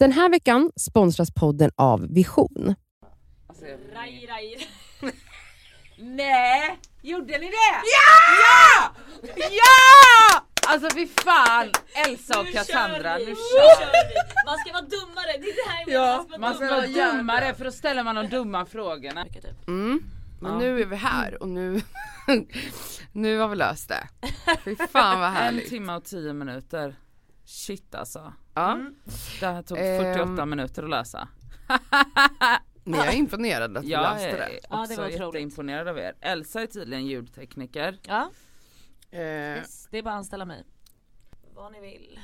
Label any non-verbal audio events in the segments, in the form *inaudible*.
Den här veckan sponsras podden av Vision. Raj, raj. Nej, gjorde ni det? Ja! Ja! Alltså fy fan, Elsa och Nu Cassandra, kör vi, nu kör vi. Man ska vara dummare, det är det här Ja, menar, man ska vara dummare för då ställer man de dumma frågorna. Mm. Men Ja. nu är vi här och nu, *laughs* nu har vi löst det. Fy fan vad En härligt. timme och tio minuter. Shit alltså. Ja. Det här tog Ehm. 48 minuter att lösa. Men jag är imponerad att vi Jag löste är det. Ja, det också var otroligt. jätteimponerad av er. Elsa är tydligen ljudtekniker. Ja, Eh, yes, det är bara att anställa mig. Vad ni vill.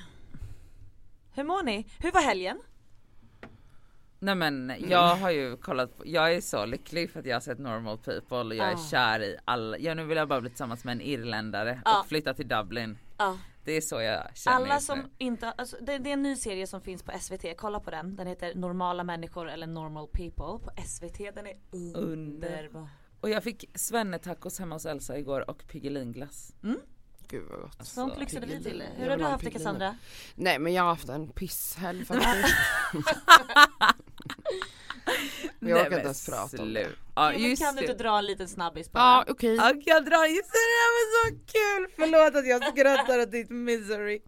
Hur mår ni? Hur var helgen? Nej men jag har ju kollat på, jag är så lycklig för att jag har sett normal people och jag är Ah. kär i alla, ja nu vill jag bara bli tillsammans med en irländare Ah. och flytta till Dublin. Ja. Det är så jag känner Alla just som nu. inte, alltså, det, det är en ny serie som finns på SVT, kolla på den. Den heter Normala människor eller Normal people på SVT. Den är underbar. Och jag fick svennetacos hemma hos Elsa igår och Piggelinglass. Gud vad gott. Alltså, Sånt lyxade vi till. Hur har du ha haft det. Cassandra? Nej men jag har haft en pisshelg *laughs* faktiskt. jag orkar inte ens prata om det. Ja men just kan du inte dra en liten snabbis bara? Ja okej. Ja, jag drar just det, det var så kul! Förlåt att jag skrattar åt ditt misery.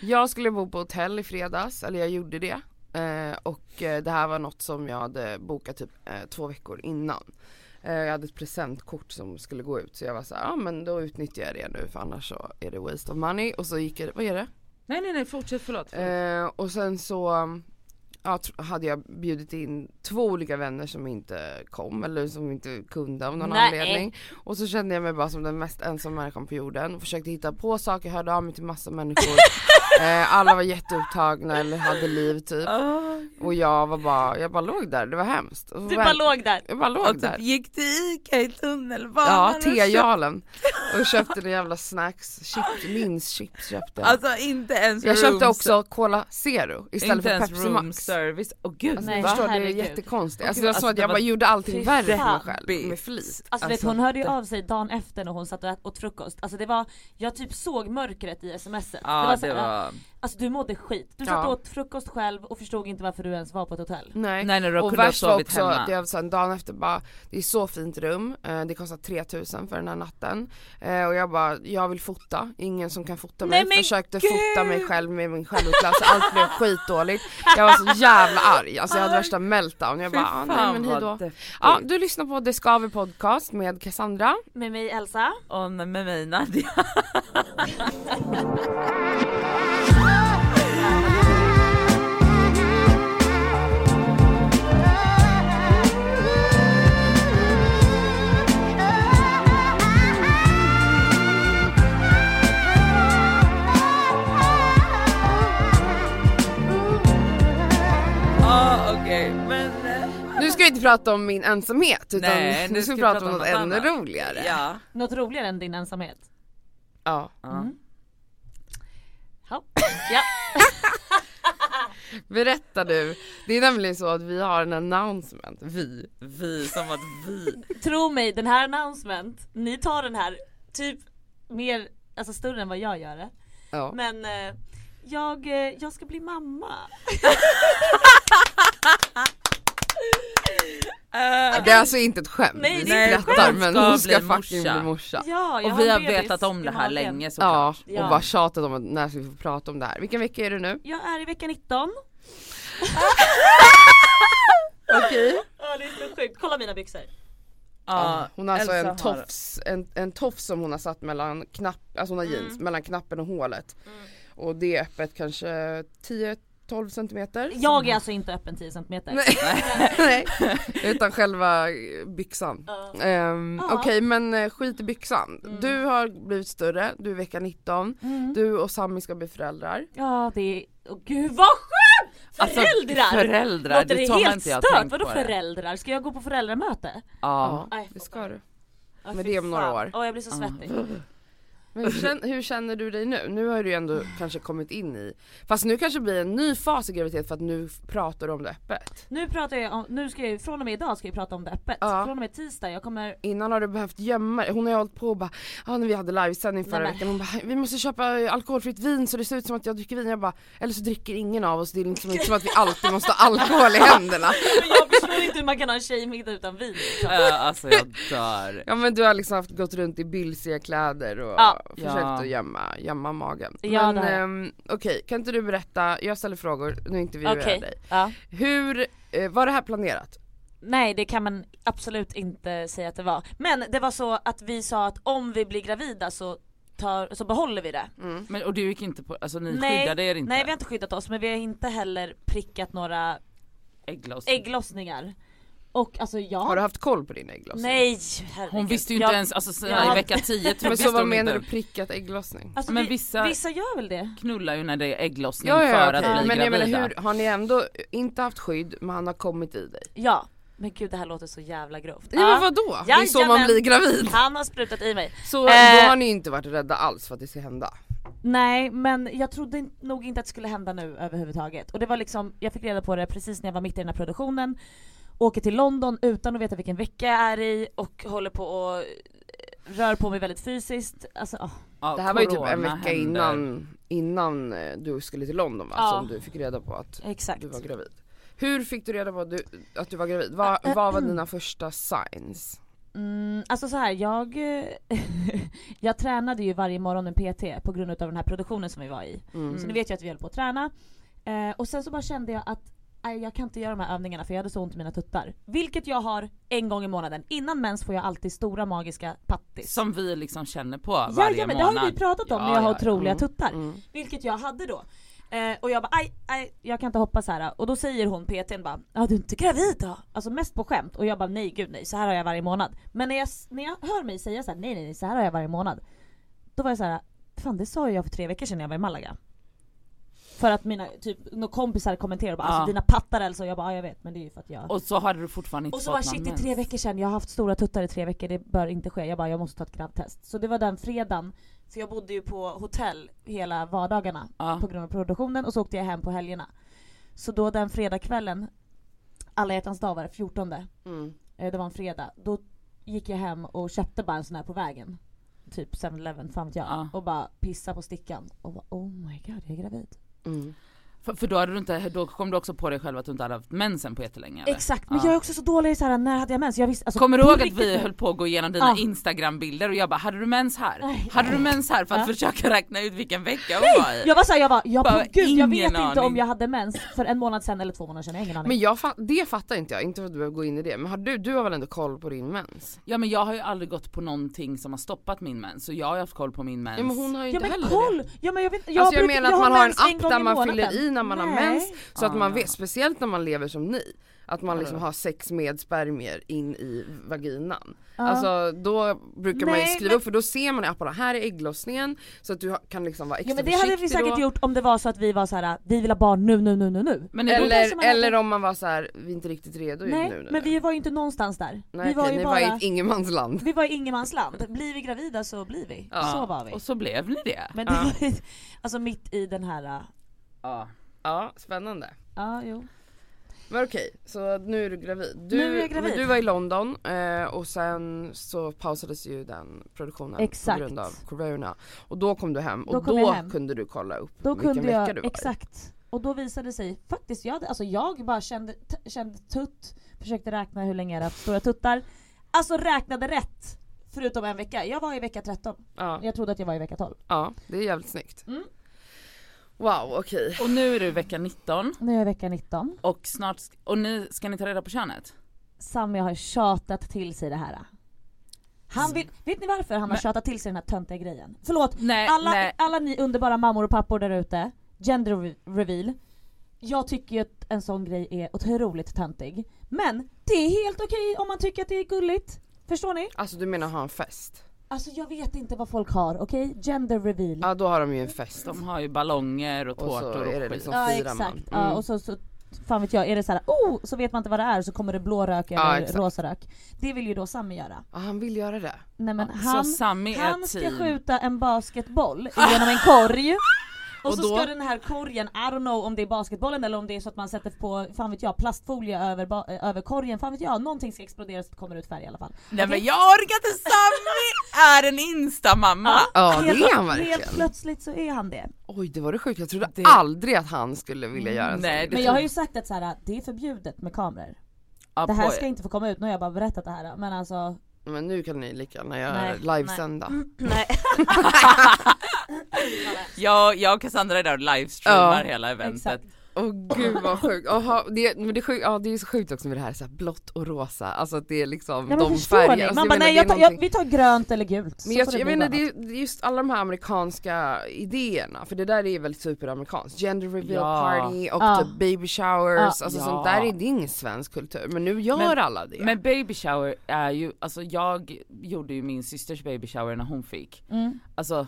Jag skulle bo på hotell i fredags, eller jag gjorde det. Eh, och eh, det här var något som jag hade bokat typ eh, två veckor innan. Eh, jag hade ett presentkort som skulle gå ut så jag var så ja men då utnyttjar jag det nu för annars så är det waste of money. Och så gick jag, vad är det? Nej nej nej fortsätt förlåt. förlåt. Eh, och sen så ja, hade jag bjudit in två olika vänner som inte kom eller som inte kunde av någon Nej. anledning. Och så kände jag mig bara som den mest ensamma människan på jorden och försökte hitta på saker, hörde av mig till massa människor. *laughs* eh, alla var jätteupptagna eller hade liv typ. Ah. Och jag var bara, jag bara låg där, det var hemskt. Och Du bara låg där. Jag bara låg Och där. typ gick till Ica i tunnelbanan Ja, och tejalen. Och köpte en jävla snacks, chips, minschips köpte jag. Alltså inte ens jag köpte room också Cola Zero istället inte för ens Pepsi room Max. service. Åh gud Alltså, Nej, jag förstår, det är jättekonstigt. Alltså, alltså, det jag var bara gjorde allting värre för mig själv med flit. Alltså, vet, hon hörde ju av sig dagen efter när hon satt och åt frukost. Alltså det var, jag typ såg mörkret i smset. Ja det var, så det var, Alltså du mådde skit. Du satt Ja. och åt frukost själv och förstod inte varför du ens var på ett hotell. Nej. nej när du och kunde värst var sovit också hemma. att jag sen dagen efter bara, det är så fint rum, eh, det kostar 3000 för den här natten. Eh, och jag bara, jag vill fota, ingen som kan fota mig. Nej, men Försökte gud! fota mig själv med min självutklass, allt blev skitdåligt. Jag var så jävla arg, alltså jag hade värsta meltdown. Jag bara, ah, nej men hejdå. Ja, du lyssnar på Det vi podcast med Cassandra. Med mig Elsa. Och med mig Nadia. *laughs* ska vi inte prata om min ensamhet utan Nej, *laughs* nu ska vi prata om något ännu annat. roligare. Ja. Något roligare än din ensamhet? Ja. ja. Ja. *laughs* ja. Berätta du. Det är nämligen så att vi har en announcement, vi. Vi som att vi. Tro mig, den här announcement, ni tar den här typ mer, alltså större än vad jag gör det. Ja. Men eh, jag, eh, jag ska bli mamma. *laughs* Eh, Det är alltså inte ett skämt, Nej, vi skrattar men hon ska bli fucking morsa. bli morsa. Ja, jag och vi har vetat om det här magen. länge Ja, såklart. och Ja. bara tjatat om att när ska vi få prata om det här. Vilken vecka är det nu? Jag är i vecka 19. *laughs* Okej. Ja det är så sjukt, kolla mina byxor. Ja, Hon har alltså Elsa en har- tofs, en, en tofs som hon har satt mellan knapp, alltså hon har jeans, Mm. mellan knappen och hålet. Och det är öppet kanske 10-12 centimeter. Jag är alltså inte öppen 10 cm. *laughs* Nej. Utan själva byxan. Ehm, Ja. Okej men eh, skit i byxan. Mm. Du har blivit större, du är vecka 19. Mm. Du och Sami ska bli föräldrar. Ja det är, åh gud vad sjukt! Alltså, Föräldrar! föräldrar, Låter det det helt inte jag stört? Vadå föräldrar? Ska jag gå på föräldramöte? Ja. Nej, det ska du. Men det är om några år. Åh jag blir så svettig. Men hur, känner, hur känner du dig nu? Nu har du ju ändå kanske kommit in i, fast nu kanske blir en ny fas i graviditet för att nu pratar du om det öppet. Nu pratar jag om, nu ska jag, från och med idag ska jag prata om det öppet. Ja. Från och med tisdag, jag kommer Innan har du behövt gömma dig. Hon har ju hållit på och bara, ja när vi hade livesändning förra Nej, veckan, hon bara vi måste köpa alkoholfritt vin så det ser ut som att jag dricker vin. Jag bara, eller så dricker ingen av oss, det är liksom inte som att vi alltid måste ha alkohol i *laughs* händerna. Men jag förstår inte hur man kan ha en tjejmiddag utan vin liksom. Äh, alltså jag dör. Ja men du har liksom haft, gått runt i bilsiga kläder och Ja. Försökt Ja. att gömma, gömma magen. Ja, men ehm, okej, kan inte du berätta, jag ställer frågor, nu intervjuar Okej, jag dig. ja. Hur, eh, var det här planerat? Nej det kan man absolut inte säga att det var. Men det var så att vi sa att om vi blir gravida så, tar, så behåller vi det. Mm. Men, och du gick inte på, alltså ni Nej, skyddade er inte? Nej vi har inte skyddat oss men vi har inte heller prickat några Ägglossning. ägglossningar. Och alltså jag Har du haft koll på din ägglossning? Nej herregud. Hon visste ju inte Jag- ens, alltså så jag i vecka 10 tror Men så vad menar du prickat ägglossning? Alltså, Men vi, vissa- vissa gör väl det? knullar ju när det är ägglossning Ja, ja, för okej. att bli men jag gravida. menar hur, har ni ändå inte haft skydd men han har kommit i dig? Ja. Men gud det här låter så jävla grovt. Ja, men vadå? Det är så man blir gravid! Han har sprutat i mig. Så Eh. då har ni inte varit rädda alls för att det ska hända? Nej men jag trodde nog inte att det skulle hända nu överhuvudtaget. Och det var liksom, jag fick reda på det precis när jag var mitt i den här produktionen. Åker till London utan att veta vilken vecka jag är i och håller på och eh, rör på mig väldigt fysiskt. Alltså, åh. Ja, Det här var ju typ en vecka händer. innan, innan eh, du skulle till London va? Ja. Som du fick reda på att exakt. du var gravid. Hur fick du reda på att du, att du var gravid? Vad, Äh, vad var mm. dina första signs? Mm, alltså så här, jag, eh, *laughs* jag tränade ju varje morgon med PT på grund av den här produktionen som vi var i. Mm. Så ni vet ju att vi höll på att träna. Eh, och sen så bara kände jag att jag kan inte göra de här övningarna för jag hade så ont i mina tuttar. Vilket jag har en gång i månaden. Innan mens får jag alltid stora magiska pattis. Som vi liksom känner på varje Jajamän, det har månad. ju vi pratat om Ja, när jag har ja, ja. otroliga Mm. tuttar. Mm. Vilket jag hade då. Eh, och jag bara aj, aj, jag kan inte hoppa så här. Och då säger hon PTn bara ja du är inte gravid då? Alltså mest på skämt. Och jag bara nej gud nej, så här har jag varje månad. Men när jag, när jag hör mig säga så här, nej nej nej så här har jag varje månad. Då var jag så här, fan det sa jag för tre veckor sedan när jag var i Malaga. För att mina typ, några kompisar kommenterade och bara Ja. alltså dina pattar alltså. Jag bara ja, jag vet men det är ju för att jag Och så hade du fortfarande inte och så fått bara shit det är tre veckor sedan, jag har haft stora tuttar i tre veckor, det bör inte ske. Jag bara jag måste ta ett grabbtest. Så det var den fredagen, för jag bodde ju på hotell hela vardagarna Ja. på grund av produktionen och så åkte jag hem på helgerna. Så då den fredagskvällen, alla hjärtans dag var det, 14 Mm. eh, det var en fredag, då gick jag hem och köpte bara en sån här på vägen. Typ 7-Eleven, fan vet jag. Ja. Och bara pissa på stickan och bara oh my god jag är gravid. Mm. För, för då, hade du inte, då kom du också på dig själv att du inte hade haft mensen på jättelänge eller? Exakt, men Ja. jag är också så dålig i så här när hade jag mens? Jag visste, alltså, Kommer du ihåg att vi höll på att gå igenom dina Ja. instagrambilder och jag bara hade du mens här? Nej. Hade du mens här för att Ja. försöka räkna ut vilken vecka hon var i? Jag var såhär, jag var, jag, Bara, på, gud, jag vet ingen inte aning. om jag hade mens för en månad sedan eller två månader sedan, jag har ingen aning. Men jag fa- det fattar inte jag, inte för att du behöver gå in i det. Men har du, du har väl ändå koll på din mens? Ja men jag har ju aldrig gått på någonting som har stoppat min mens så jag har haft koll på min mens. Ja men hon har ju ja inte men heller koll! det. Ja men jag vet, jag, alltså jag brukar- menar att man har en app där man fyller i när man har Nej. mens så att Ah. man vet, speciellt när man lever som ni, att man liksom har sex med spermier in i vaginan. Ja. Alltså då brukar man ju Nej, skriva men- upp för då ser man i apparna, här är ägglossningen så att du kan liksom vara extra Ja men det hade vi säkert då. gjort om det var så att vi var så här: vi vill ha barn nu, nu, nu, nu, nu. Men Eller, man hade- eller om man var så här, vi är inte riktigt redo Nej, nu, nu. men vi var ju inte någonstans där. Nej, vi var okej, ju ni bara, var i ett ingenmansland. vi var i ingenmansland. Blir vi gravida så blir vi. Ja. Så var vi. och så blev ni det. Men det Ja. var ju, alltså mitt i den här, äh, Ja. Ja, spännande. ja jo. Men okej, så nu är du gravid. Du, Nu är jag gravid. Du var i London eh, och sen så pausades ju den produktionen Exakt. på grund av corona. Och då kom du hem Då och då hem. kunde du kolla upp Då vilken kunde vecka jag, du var exakt. Och då visade det sig, faktiskt, jag, hade, alltså jag bara kände, kände tutt, försökte räkna hur länge jag hade haft stora tuttar. Alltså räknade rätt! Förutom en vecka. Jag var i vecka 13. Ja, Jag trodde att jag var i vecka 12. ja, det är jävligt snyggt. Mm. Wow, okej. Och nu är du vecka 19 Nu är jag vecka 19. och snart, och ni, ska ni ta reda på könet? Sami har tjatat till sig det här. Han vill, vet ni varför han har Men- tjatat till sig den här töntiga grejen? Förlåt, Nej, alla, nej. alla ni underbara mammor och pappor där ute, gender re- reveal. Jag tycker ju att en sån grej är otroligt töntig. Men det är helt okej om man tycker att det är gulligt. Förstår ni? Alltså du menar ha en fest? Alltså jag vet inte vad folk har, okej? Gender reveal. Ja då har de ju en fest. De har ju ballonger och Och så tårtor och, är det skit. liksom- ja exakt. man. Ja, Mm. och så, så fan vet jag, är det så här, oh, så vet man inte vad det är så kommer det blå rök Ja, eller exakt. rosa rök. Det vill ju då Sami göra. Ja, han vill göra det. Nej men Så han, Sammy han ska team. skjuta en basketboll genom en korg. *laughs* Och, Och så då- ska den här korgen, I don't know om det är basketbollen eller om det är så att man sätter på, fan vet jag, plastfolie över, eh, över korgen, fan vet jag, någonting ska explodera så att det kommer ut färg i alla fall. Nej Okej? men jag orkar inte, Sammy är en instamamma! Ja, det helt, är han Helt verkligen. plötsligt så är han det. Oj, det var det sjukt. Jag trodde Det- aldrig att han skulle vilja göra en Nej, sån. det Men jag har ju sagt att så här, det är förbjudet med kameror. Ja, Det här ska inte få komma ut, nu har jag bara berättat det här men alltså Men nu kan ni lika gärna göra livesända. *clears throat* Nej. *laughs* *laughs* jag, jag och Cassandra är där och livestreamar Ja, hela eventet. exakt. Åh gud vad sjukt. Aha, det, men det, är sjukt, ja, det är så sjukt också med det här, så här blått och rosa, alltså att det är liksom Ja, men de färgerna. ni? Alltså, Man bara menar, nej jag tar, jag, vi tar grönt eller gult. Men jag, jag bli menar det, är- just alla de här amerikanska idéerna, för det där är väldigt superamerikanskt. Gender reveal Ja. party och Ja. typ baby showers, Ja. alltså Ja. sånt där är det ingen svensk kultur. Men nu gör Men- alla det. Men baby shower är ju, alltså jag gjorde ju min systers baby shower när hon fick. Mm. Alltså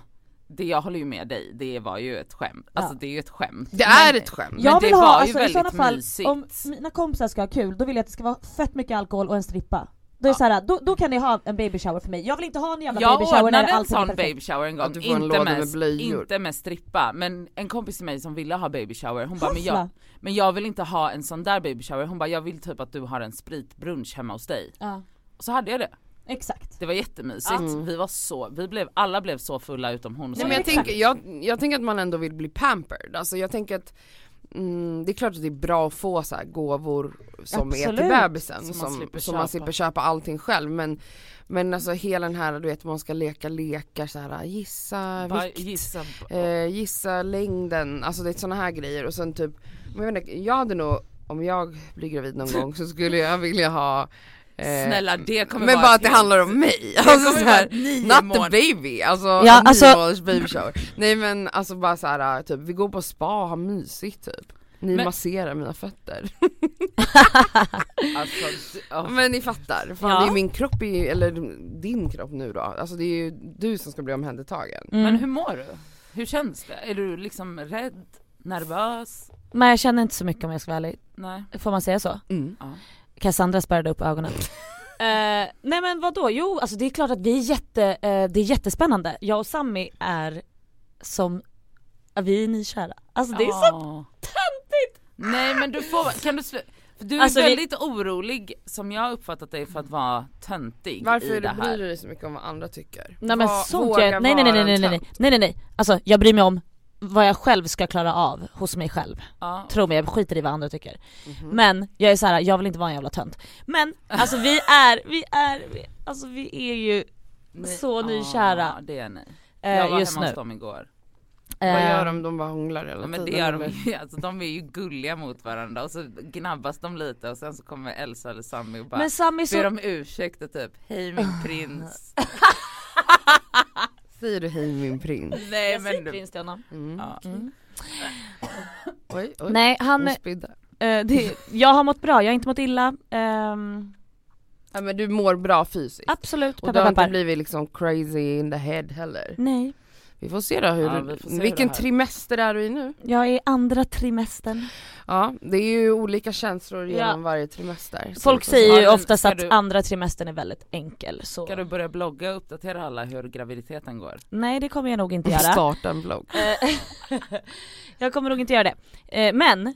det jag håller ju med dig, det var ju ett skämt. Alltså Ja. det är ju ett skämt. det är Men- ett skämt. Men Jag det vill var ha, ju alltså, i väldigt sådana fall, mysigt. om mina kompisar ska ha kul, då vill jag att det ska vara fett mycket alkohol och en strippa. Då, är det så här, då, då kan ni ha en baby shower för mig. Jag vill inte ha en jävla Jag baby shower när ordnade en allting är sån perfekt. baby shower en gång, en inte, med, med inte med strippa, men en kompis till mig som ville ha baby shower, hon bara men jag, men jag vill inte ha en sån där baby shower, hon bara jag vill typ att du har en spritbrunch hemma hos dig. Ja, Och så hade jag det. Exakt. Det var jättemysigt, Mm. vi var så, vi blev, alla blev så fulla utom hon. Nej, men jag, tänker, jag, jag tänker att man ändå vill bli pampered, alltså jag tänker att mm, det är klart att det är bra att få så här gåvor som är Absolut. till bebisen, Som som, man slipper som man köpa. slipper köpa allting själv men Men alltså hela den här du vet man ska leka lekar så här gissa Bara vikt, gissa, eh, gissa längden, alltså det är såna här grejer och sen typ jag, vet inte, jag hade nog, om jag blir gravid någon gång så skulle jag vilja ha Snälla det kommer men vara bara att det helt- handlar om mig, alltså så här, not the baby, alltså Ja, en alltså- nio månaders baby shower. Nej men alltså bara så här, typ vi går på spa och har mysigt typ. Ni Men- masserar mina fötter. *laughs* Alltså, åh. Men ni fattar, fan Ja. det är min kropp, i, eller din kropp nu då. Alltså det är ju du som ska bli omhändertagen. Mm. Men hur mår du? Hur känns det? Är du liksom rädd? Nervös? Men jag känner inte så mycket om jag ska vara ärlig. Nej? Får man säga så? Mm. Ja. Cassandra spärrade upp ögonen. *laughs* Eh, nej men vad då? Jo alltså det är klart att vi är jätte, eh, det är jättespännande. Jag och Sammy är som, ja, vi är nykära. Alltså det är så Ja. Nej men du får, kan du sluta? Du är Alltså, vi- väldigt orolig som jag har uppfattat dig för att vara töntig Varför i är det det bryr här. du dig så mycket om vad andra tycker? Nej men Va- sånt jag, nej nej nej vara nej en nej nej tönt. nej nej nej Alltså jag bryr mig om vad jag själv ska klara av hos mig själv. Ja. Tro mig, jag skiter i vad andra tycker. Mhm. Men jag är så här, jag vill inte vara en jävla tönt. Men alltså vi *laughs* är, vi är, vi, alltså vi är ju Ni- så nykära. Ja det är ni. eh, Jag var just hemma nu. hos dem igår. Vad Eh, gör de? De bara hånglar hela men det tiden? gör de ju, *laughs* alltså de är ju gulliga mot varandra och så gnabbas de lite och sen så kommer Elsa eller Sammy och bara Men Sammy ber så, om ursäkt och typ hej min prins. *laughs* Säger du hej min prins? *laughs* Nej jag men du, prins till honom. Mm. Mm. ja. Oj, oj. Nej han, eh, spydde. det, jag har mått bra, jag har inte mått illa. Ehm, Ja, men du mår bra fysiskt? absolut, Och du peppar har inte peppar. blivit liksom crazy in the head heller? Nej, Vi får se då hur Ja, du, vi får se hur vilken här- trimester är du i nu? jag är i andra trimestern. Ja, det är ju olika känslor Ja. genom varje trimester. Folk säger ju Ja, oftast att du- andra trimestern är väldigt enkel så. Ska du börja blogga och uppdatera alla hur graviditeten går? Nej det kommer jag nog inte göra. Starta en blogg. Eh, *laughs* jag kommer nog inte göra det. Eh, Men,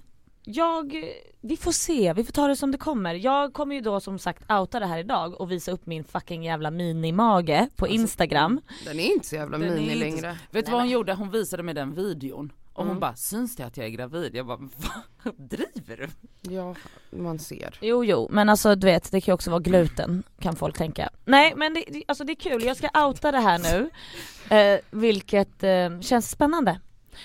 jag, vi får se, vi får ta det som det kommer. Jag kommer ju då som sagt outa det här idag och visa upp min fucking jävla minimage på Alltså, Instagram. Den är inte så jävla Den mini längre. Vet du vad hon gjorde? Hon visade mig den videon och hon Mm. bara syns det att jag är gravid? Jag bara vad *laughs* driver du? Ja, man ser. Jo jo, men alltså du vet det kan ju också vara gluten kan folk tänka. Nej men det, det, alltså det är kul, jag ska outa det här nu. *laughs* Eh, vilket eh, känns spännande.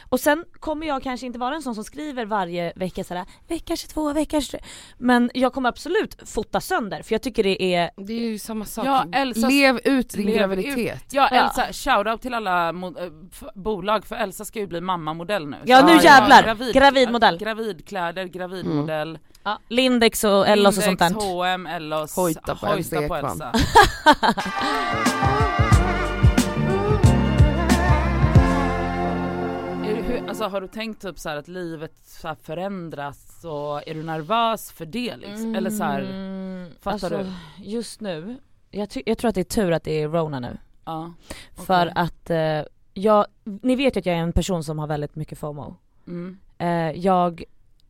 Och sen kommer jag kanske inte vara en sån som skriver varje vecka sådär vecka 22, vecka 23. Men jag kommer absolut fota sönder för jag tycker det är Det är ju samma sak. Ja, Elsas- Lev ut din Lev graviditet. Ja Ja. Elsa, shoutout till alla f- bolag för Elsa ska ju bli mammamodell nu. Ja, nu Så- jävlar. Gravidmodell. Gravidkläder, gravidmodell. ja, Lindex och Ellos och sånt där. H&M, Ellos, Hojta på Elsa Ekman. Elsa. *laughs* Alltså har du tänkt typ så att livet så förändras och är du nervös för det liksom? Eller så här, Mm, fattar alltså, Just nu, jag, jag tror att det är tur att det är Rona nu. ja. För Okej. att eh, jag, ni vet ju att jag är en person som har väldigt mycket FOMO. Mm. Eh, jag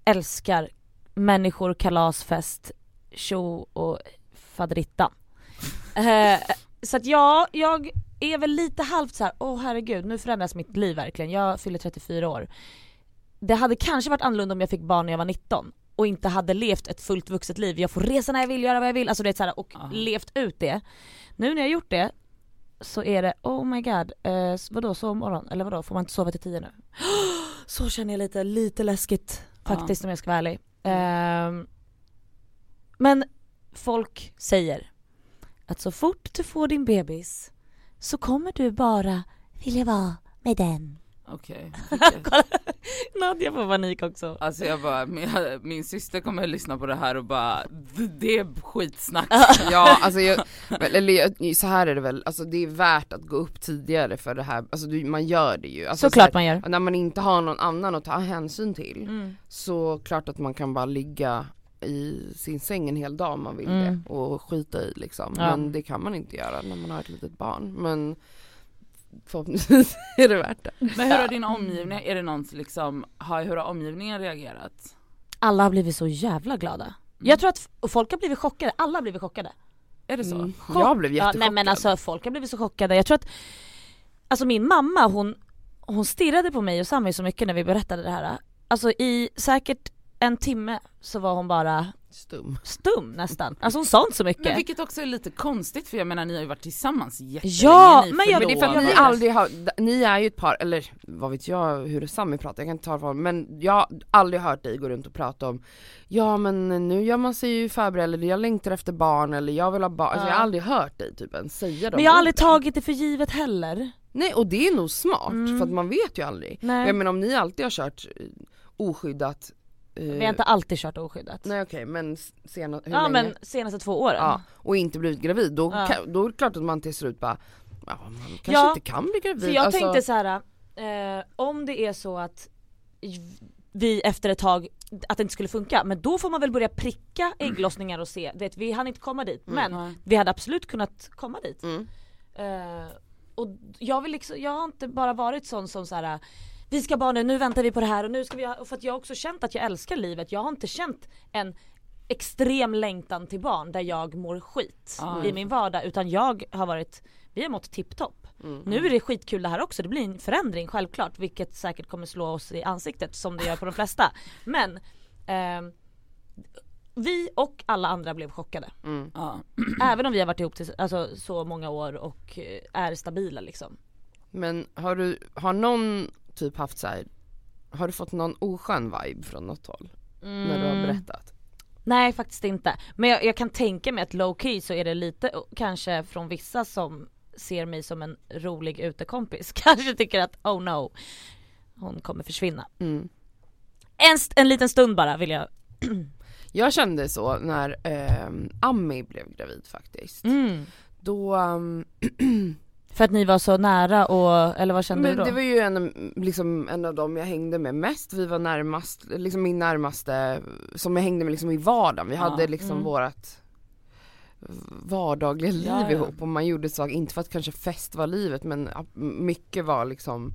älskar människor, kalasfest, tjo och faderittan. Eh, så att ja, jag är väl lite halvt så här: åh herregud nu förändras mitt liv verkligen. Jag fyller 34 år. Det hade kanske varit annorlunda om jag fick barn när jag var 19 och inte hade levt ett fullt vuxet liv. Jag får resa när jag vill, göra vad jag vill, alltså det är så här, och Ja. levt ut det. Nu när jag gjort det så är det oh my god, eh, vadå sovmorgon? Eller vadå, får man inte sova till 10 nu? *gasps* Så känner jag lite, lite läskigt faktiskt om jag ska vara ärlig. Ehm, men folk säger att så fort du får din bebis så kommer du bara vilja vara med den. *laughs* Okej. Kolla, Nadja får panik också. Alltså jag bara, min, min syster kommer att lyssna på det här och bara "D- det är skitsnack. Ja alltså jag, eller jag, så här är det väl, alltså det är värt att gå upp tidigare för det här, alltså du, man gör det ju. Alltså, Såklart så man gör. När man inte har någon annan att ta hänsyn till, Mm. så klart att man kan bara ligga i sin säng en hel dag om man vill Mm. det och skita i liksom. Ja. Men det kan man inte göra när man har ett litet barn. Men förhoppningsvis *laughs* är det värt det. Men hur har din omgivning, är det någon som liksom, har, hur har omgivningen reagerat? Alla har blivit så jävla glada. Jag tror att folk har blivit chockade, alla har blivit chockade. Är det så? Mm. Jag blev Ja, jättechockad. nej men alltså folk har blivit så chockade. Jag tror att, alltså min mamma hon, hon stirrade på mig och Sami så mycket när vi berättade det här. Alltså i säkert en timme så var hon bara Stum. stum nästan. *laughs* Alltså hon sa inte så mycket. Men vilket också är lite konstigt för jag menar ni har ju varit tillsammans jättelänge, Ja, ni men jag- Men det är för att ni vet. aldrig har, ni är ju ett par, eller vad vet jag hur Sami pratar, jag kan inte ta det men jag har aldrig hört dig gå runt och prata om Ja men nu gör man sig ju förberedd, eller jag längtar efter barn eller jag vill ha barn, alltså, jag har Ja. aldrig hört dig typ ens säga de Men jag har aldrig tagit det för givet heller. Nej och det är nog smart Mm. för att man vet ju aldrig. Nej. Jag menar om ni alltid har kört eh, oskyddat Vi har inte alltid kört oskyddat. Nej okej men senast, hur ja länge? men senaste två åren. Ja, och inte blivit gravid, då, Ja. kan, då är det klart att man till slut bara Ja man kanske Ja, inte kan bli gravid. För jag alltså, tänkte så här. Eh, om det är så att vi efter ett tag, att det inte skulle funka, men då får man väl börja pricka ägglossningar och se, vet, vi hann inte komma dit men Nej. vi hade absolut kunnat komma dit. Mm. Eh, och jag vill liksom, jag har inte bara varit sån som så här. Vi ska bara nu, nu väntar vi på det här och nu ska vi ha, för att jag har också känt att jag älskar livet. Jag har inte känt en extrem längtan till barn där jag mår skit Ah. i min vardag utan jag har varit, vi har mått tipptopp. Mm. Nu är det skitkul det här också, det blir en förändring självklart vilket säkert kommer slå oss i ansiktet som det gör på de flesta. *laughs* Men ehm, vi och alla andra blev chockade. Mm. Ja. *clears throat* Även om vi har varit ihop till, alltså, så många år och eh, är stabila liksom. Men har du, har någon typ haft så här, har du fått någon oskön vibe från något håll? När du har Mm. berättat? Nej faktiskt inte. Men jag, jag kan tänka mig att low key så är det lite eh, kanske från vissa som ser mig som en rolig utekompis. *laughs* Kanske tycker att oh no, hon kommer försvinna. Mm. En, en liten stund bara vill jag. *clears throat* Jag kände så när ehm, Ami blev gravid faktiskt. Mm. Då, ehm, *clears throat* För att ni var så nära och, eller vad kände men du då? det var ju en, liksom, en av dem jag hängde med mest, vi var närmast, liksom min närmaste, som jag hängde med liksom i vardagen. Vi Ja. hade liksom Mm. vårat vardagliga liv Ja, ja. ihop och man gjorde saker, inte för att kanske fest var livet men mycket var liksom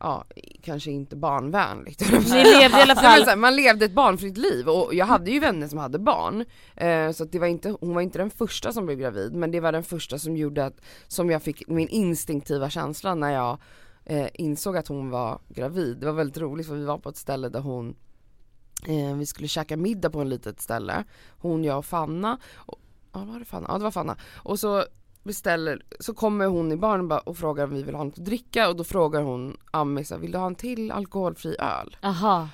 Ja, kanske inte barnvänligt Ni levde i alla *laughs* fall, här, man levde ett barnfritt liv och jag hade ju vänner som hade barn eh, Så det var inte, hon var inte den första som blev gravid men det var den första som gjorde att, som jag fick min instinktiva känsla när jag eh, insåg att hon var gravid. Det var väldigt roligt för vi var på ett ställe där hon eh, Vi skulle käka middag på ett litet ställe, hon, jag och Fanna och, Ja var det Fanna? Ja det var Fanna. Och så beställer, så kommer hon i baren och frågar om vi vill ha något att dricka och då frågar hon Ami så vill du ha en till alkoholfri öl? aha.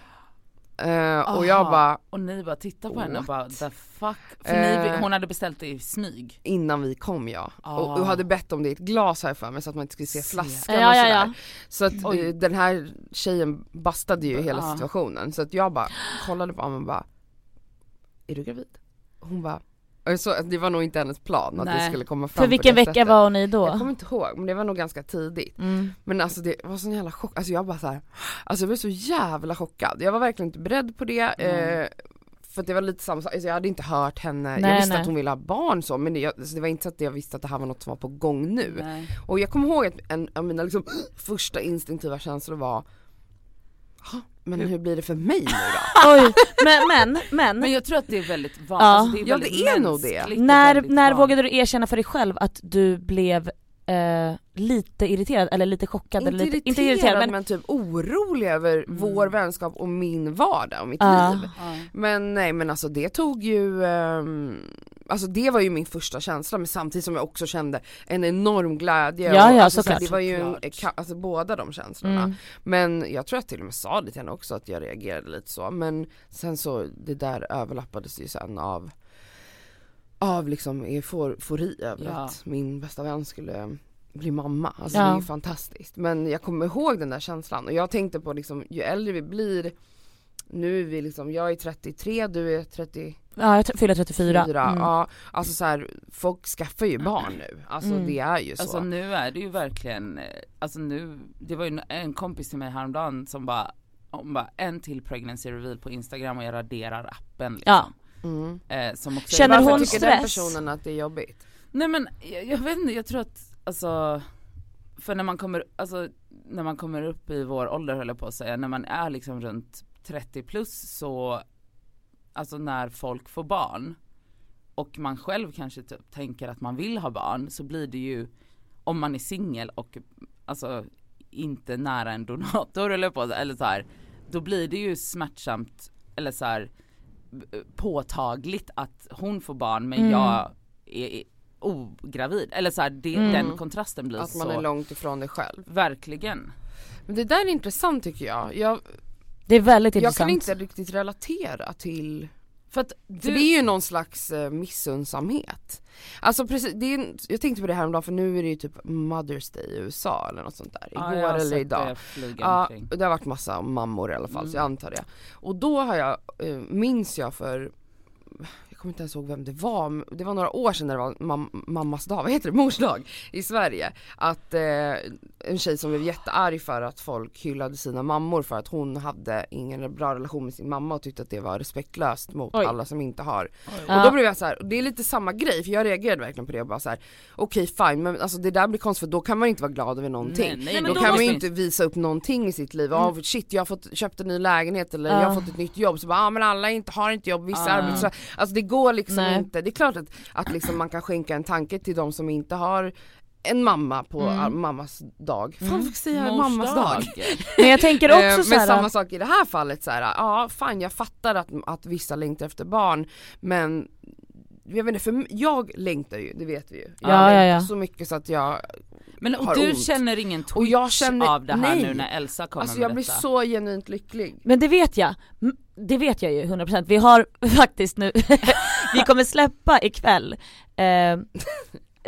Eh, och jag bara, Och ni bara tittar på henne och bara What? the fuck. För ni, Eh. hon hade beställt det i smyg. innan vi kom ja. Ah. Och, och hade bett om det i ett glas här för mig så att man inte skulle se flaskan Ja och ja sådär. ja. Så att Oj. eh, den här tjejen bastade ju hela Ja. situationen så att jag bara kollade på honom och bara Är du gravid? Hon bara så, det var nog inte hennes plan att det Nej. skulle komma fram För vilken det vecka sättet. var ni Jag då? kommer inte ihåg men det var nog ganska tidigt. Mm. Men alltså det var sån jävla chock, alltså jag bara så här, alltså jag blev så jävla chockad. Jag var verkligen inte beredd på det. Mm. Eh, för det var lite samma sak, alltså jag hade inte hört henne, Nej, jag visste nej. att hon ville ha barn så men det, jag, alltså det var inte så att jag visste att det här var något som var på gång nu. Nej. Och jag kommer ihåg att en av mina liksom, första instinktiva känslor var "Ha, men hur blir det för mig nu då? *laughs* Oj, men, men, men, Men jag tror att det är väldigt vanligt. Ja. Alltså, det är Ja, väldigt det är nog det. när, när vågade du erkänna för dig själv att du blev eh, lite irriterad eller lite chockad? inte, eller lite, irriterad, inte irriterad men men typ orolig över Mm. vår vänskap och min vardag och mitt Ja. liv. Ja. Men nej men alltså det tog ju, ehm, alltså det var ju min första känsla men samtidigt som jag också kände en enorm glädje. Ja, och, ja, alltså, såklart. Det var ju en, alltså båda de känslorna. mm. Men jag tror jag till och med sa det till henne också att jag reagerade lite så men sen så det där överlappades ju sen av av liksom eufori över Ja. att min bästa vän skulle bli mamma. Alltså Ja. det är ju fantastiskt. Men jag kommer ihåg den där känslan och jag tänkte på liksom ju äldre vi blir nu är vi liksom, jag är 33, du är 34, Ja jag fyller 34. Mm. ja alltså så här, folk skaffar ju barn nu, alltså Mm. det är ju så. Alltså nu är det ju verkligen, eh, alltså nu, det var ju en kompis till mig häromdagen som bara, hon bara en till pregnancy reveal på instagram och jag raderar appen liksom. Ja. Mm. Eh, som också Känner hon tycker den stress? personen att det är jobbigt? Nej men jag, jag vet inte, jag tror att alltså för när man kommer, alltså när man kommer upp i vår ålder höll jag på att säga, när man är liksom runt 30 plus så Alltså när folk får barn och man själv kanske typ tänker att man vill ha barn så blir det ju om man är singel och alltså inte nära en donator eller på eller så här, då blir det ju smärtsamt eller så här påtagligt att hon får barn men Mm. jag är, ogravid eller så här, det, Mm. den kontrasten blir Att man så är långt ifrån det själv. verkligen Men det där är intressant tycker jag. Jag, Det är väldigt jag intressant. kan inte riktigt relatera till för att För det är ju någon slags eh, missunnsamhet. Alltså precis, det är, jag tänkte på det här om dagen för nu är det ju typ Mother's Day i USA eller något sånt där. Igår har eller idag. det Ja, det har varit massa mammor i alla fall så jag Mm. antar det. Och då har jag, eh, minns jag för kommer inte ens ihåg vem det var, det var några år sedan när det var mam- mammas dag, *laughs* vad heter det, mors dag i Sverige. Att eh, en tjej som blev jättearg för att folk hyllade sina mammor för att hon hade ingen bra relation med sin mamma och tyckte att det var respektlöst mot Oj. alla som inte har. Ja. Och då blev jag så här, det är lite samma grej för jag reagerade verkligen på det och bara så här: okej fine men alltså det där blir konstigt för då kan man inte vara glad över någonting. Nej, nej, Då, då kan man ju inte visa upp någonting i sitt liv, oh, shit jag har fått, köpt en ny lägenhet eller Ja. jag har fått ett nytt jobb, så bara ah, men alla inte, har inte jobb, vissa Ja. arbetslösa. Alltså det går liksom Nej. inte, det är klart att, att liksom man kan skänka en tanke till de som inte har en mamma på Mm. mammas dag. Fan Mm. säga Mors mammas dag. *laughs* Men jag tänker Eh, också men så samma sak i det här fallet så här, ja fan jag fattar att, att vissa längtar efter barn men jag vet inte, för jag längtar ju, det vet vi ju. Jag Ja, ja, längtar ja. så mycket så att jag, Men och har du ont. känner ingen twitch Och jag känner- av det här nej. nu när Elsa kommer alltså med jag blir detta? så genuint lycklig. Men det vet jag, det vet jag ju 100% Vi har *laughs* faktiskt nu, *laughs* vi kommer släppa ikväll eh,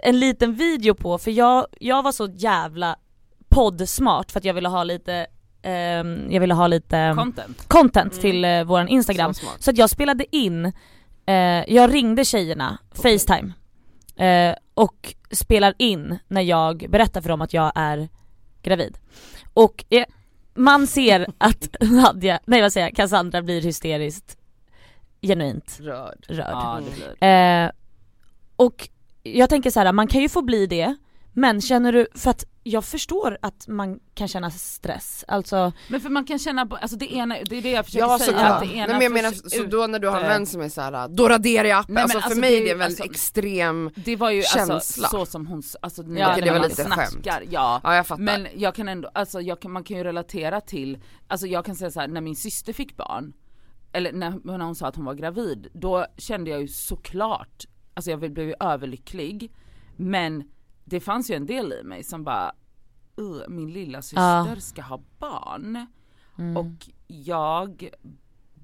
en liten video på, för jag, jag var så jävla poddsmart för att jag ville ha lite, ehm, jag ville ha lite ehm, Content? content Mm. till eh, våran instagram Så smart. Så att jag spelade in, eh, jag ringde tjejerna, Okej. Facetime eh, Och spelar in när jag berättar för dem att jag är gravid Och eh, man ser att *laughs* Nadja, nej vad säger jag, Cassandra blir hysteriskt genuint Rörd. rörd Ja eh, Och jag tänker så här, man kan ju få bli det Men känner du, för att jag förstår att man kan känna stress, alltså Men för man kan känna, alltså det ena, det är det jag försöker Ja säga, såklart. att det Nej ena men jag menar så då när du har en ute- vän som är såhär, då raderar jag appen, Nej, alltså, alltså, för det mig är är det en väldigt alltså- extrem, Det var ju känsla. alltså så som hon, alltså Ja, när det var man lite skämt. snackar, ja. ja jag fattar. Men jag kan ändå, alltså jag kan, man kan ju relatera till, alltså jag kan säga så här, när min syster fick barn, eller när, när hon sa att hon var gravid, då kände jag ju såklart, alltså jag blev ju överlycklig, men det fanns ju en del i mig som bara, "Ugh, min lilla syster ska ha barn. mm. Och jag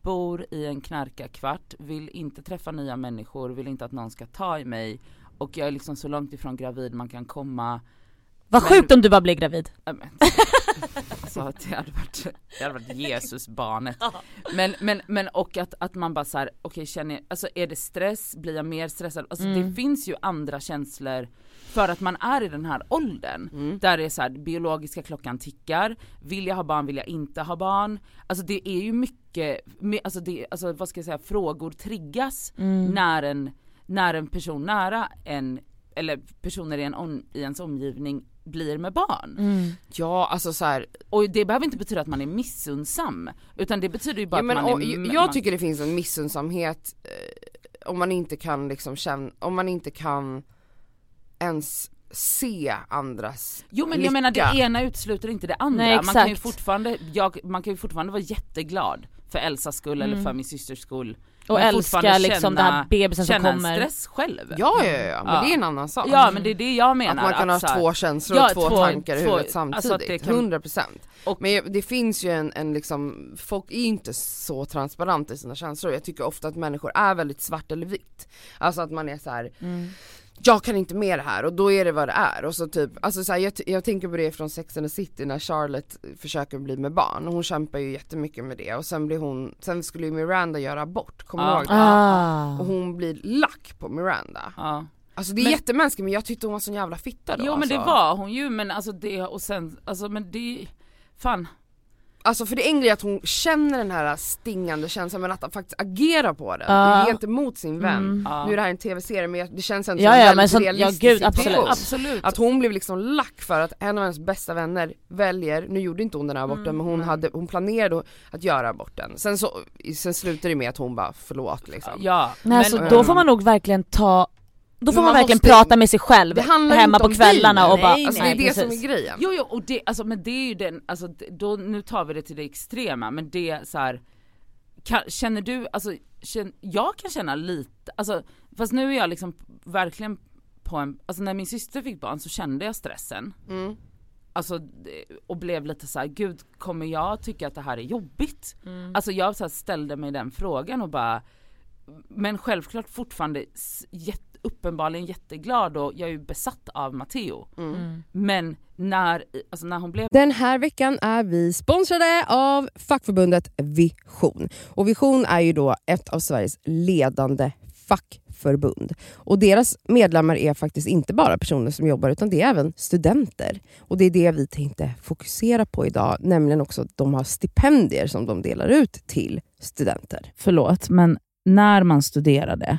bor i en knarkarkvart, vill inte träffa nya människor, vill inte att någon ska ta i mig och jag är liksom så långt ifrån gravid man kan komma. Vad men- sjukt om du bara blir gravid Äh, men, *laughs* Så att det hade varit, det hade varit Jesusbarnet. Men, men, men och att, att man bara såhär, okej känner jag, alltså är det stress, blir jag mer stressad? Alltså Mm. det finns ju andra känslor för att man är i den här åldern Mm. där det är så här, biologiska klockan tickar, vill jag ha barn, vill jag inte ha barn? Alltså det är ju mycket, my- alltså, det, alltså vad ska jag säga, frågor triggas Mm. när, en, när en person nära en, eller personer i, en om, i ens omgivning blir med barn. Mm. Ja alltså så här, Och det behöver inte betyda att man är missunnsam, utan det betyder ju bara ja, men, att man och, är... jag man, tycker det finns en missunnsamhet eh, om man inte kan liksom känna, om man inte kan ens se andras Jo men lycka. jag menar det ena utesluter inte det andra, Nej, man kan ju fortfarande, jag, man kan ju fortfarande vara jätteglad för Elsas skull eller Mm. för min systers skull. Och Men älska fortfarande liksom den här bebisen som känna kommer. en stress själv. Ja ja ja, men Ja. det är en annan sak. Ja men det är det jag menar. Att man kan ha så här- två känslor Ja, och två, två- tankar i två- huvudet alltså att samtidigt, kan- 100% Och- Men det finns ju en, en liksom, folk är ju inte så transparenta i sina känslor, jag tycker ofta att människor är väldigt svart eller vitt Alltså att man är så här. Mm. Jag kan inte med det här och då är det vad det är och så typ, alltså så här, jag, jag tänker på det från Sex and the City när Charlotte försöker bli med barn och hon kämpar ju jättemycket med det och sen blir hon, sen skulle ju Miranda göra abort, kommer du Ja. ihåg det? Ah. Och hon blir lack på Miranda Ja. Alltså det är Men- jättemänskligt men jag tyckte hon var sån jävla fitta då Jo men det alltså. var hon ju men alltså det och sen, alltså men det, fan. Alltså för det är en grej att hon känner den här stingande känslan men att faktiskt agera på den Ja. gentemot sin vän. Mm. Ja. Nu är det här en tv-serie men det känns ändå Ja, som en ja, men väldigt som- ja, realistisk gud, absolut. Absolut. Att hon blev liksom lack för att en av hennes bästa vänner väljer, nu gjorde inte hon den här aborten Mm, men hon, hade, hon planerade att göra aborten. Sen, så, sen slutar det med att hon bara förlåt liksom. Ja. Nej, alltså, Men- då får man nog verkligen ta då får man, man verkligen måste- prata med sig själv Det handlar hemma på kvällarna dig, och bara nej, alltså, det är det som är grejen. Jo jo och det, alltså men det är ju den, alltså då, nu tar vi det till det extrema men det så här. Kan, känner du, alltså känn, jag kan känna lite, alltså fast nu är jag liksom verkligen på en, alltså när min syster fick barn så kände jag stressen. Mm. Alltså och blev lite så här: gud kommer jag tycka att det här är jobbigt? Mm. Alltså jag så här ställde mig den frågan och bara, men självklart fortfarande jätte, uppenbarligen jätteglad och jag är ju besatt av Matteo. Mm. Men när, alltså när hon blev Den här veckan är vi sponsrade av fackförbundet Vision. Och Vision är ju då ett av Sveriges ledande fackförbund. Och deras medlemmar är faktiskt inte bara personer som jobbar utan det är även studenter. Och det är det vi tänkte fokusera på idag, nämligen också att de har stipendier som de delar ut till studenter. förlåt, men när man studerade,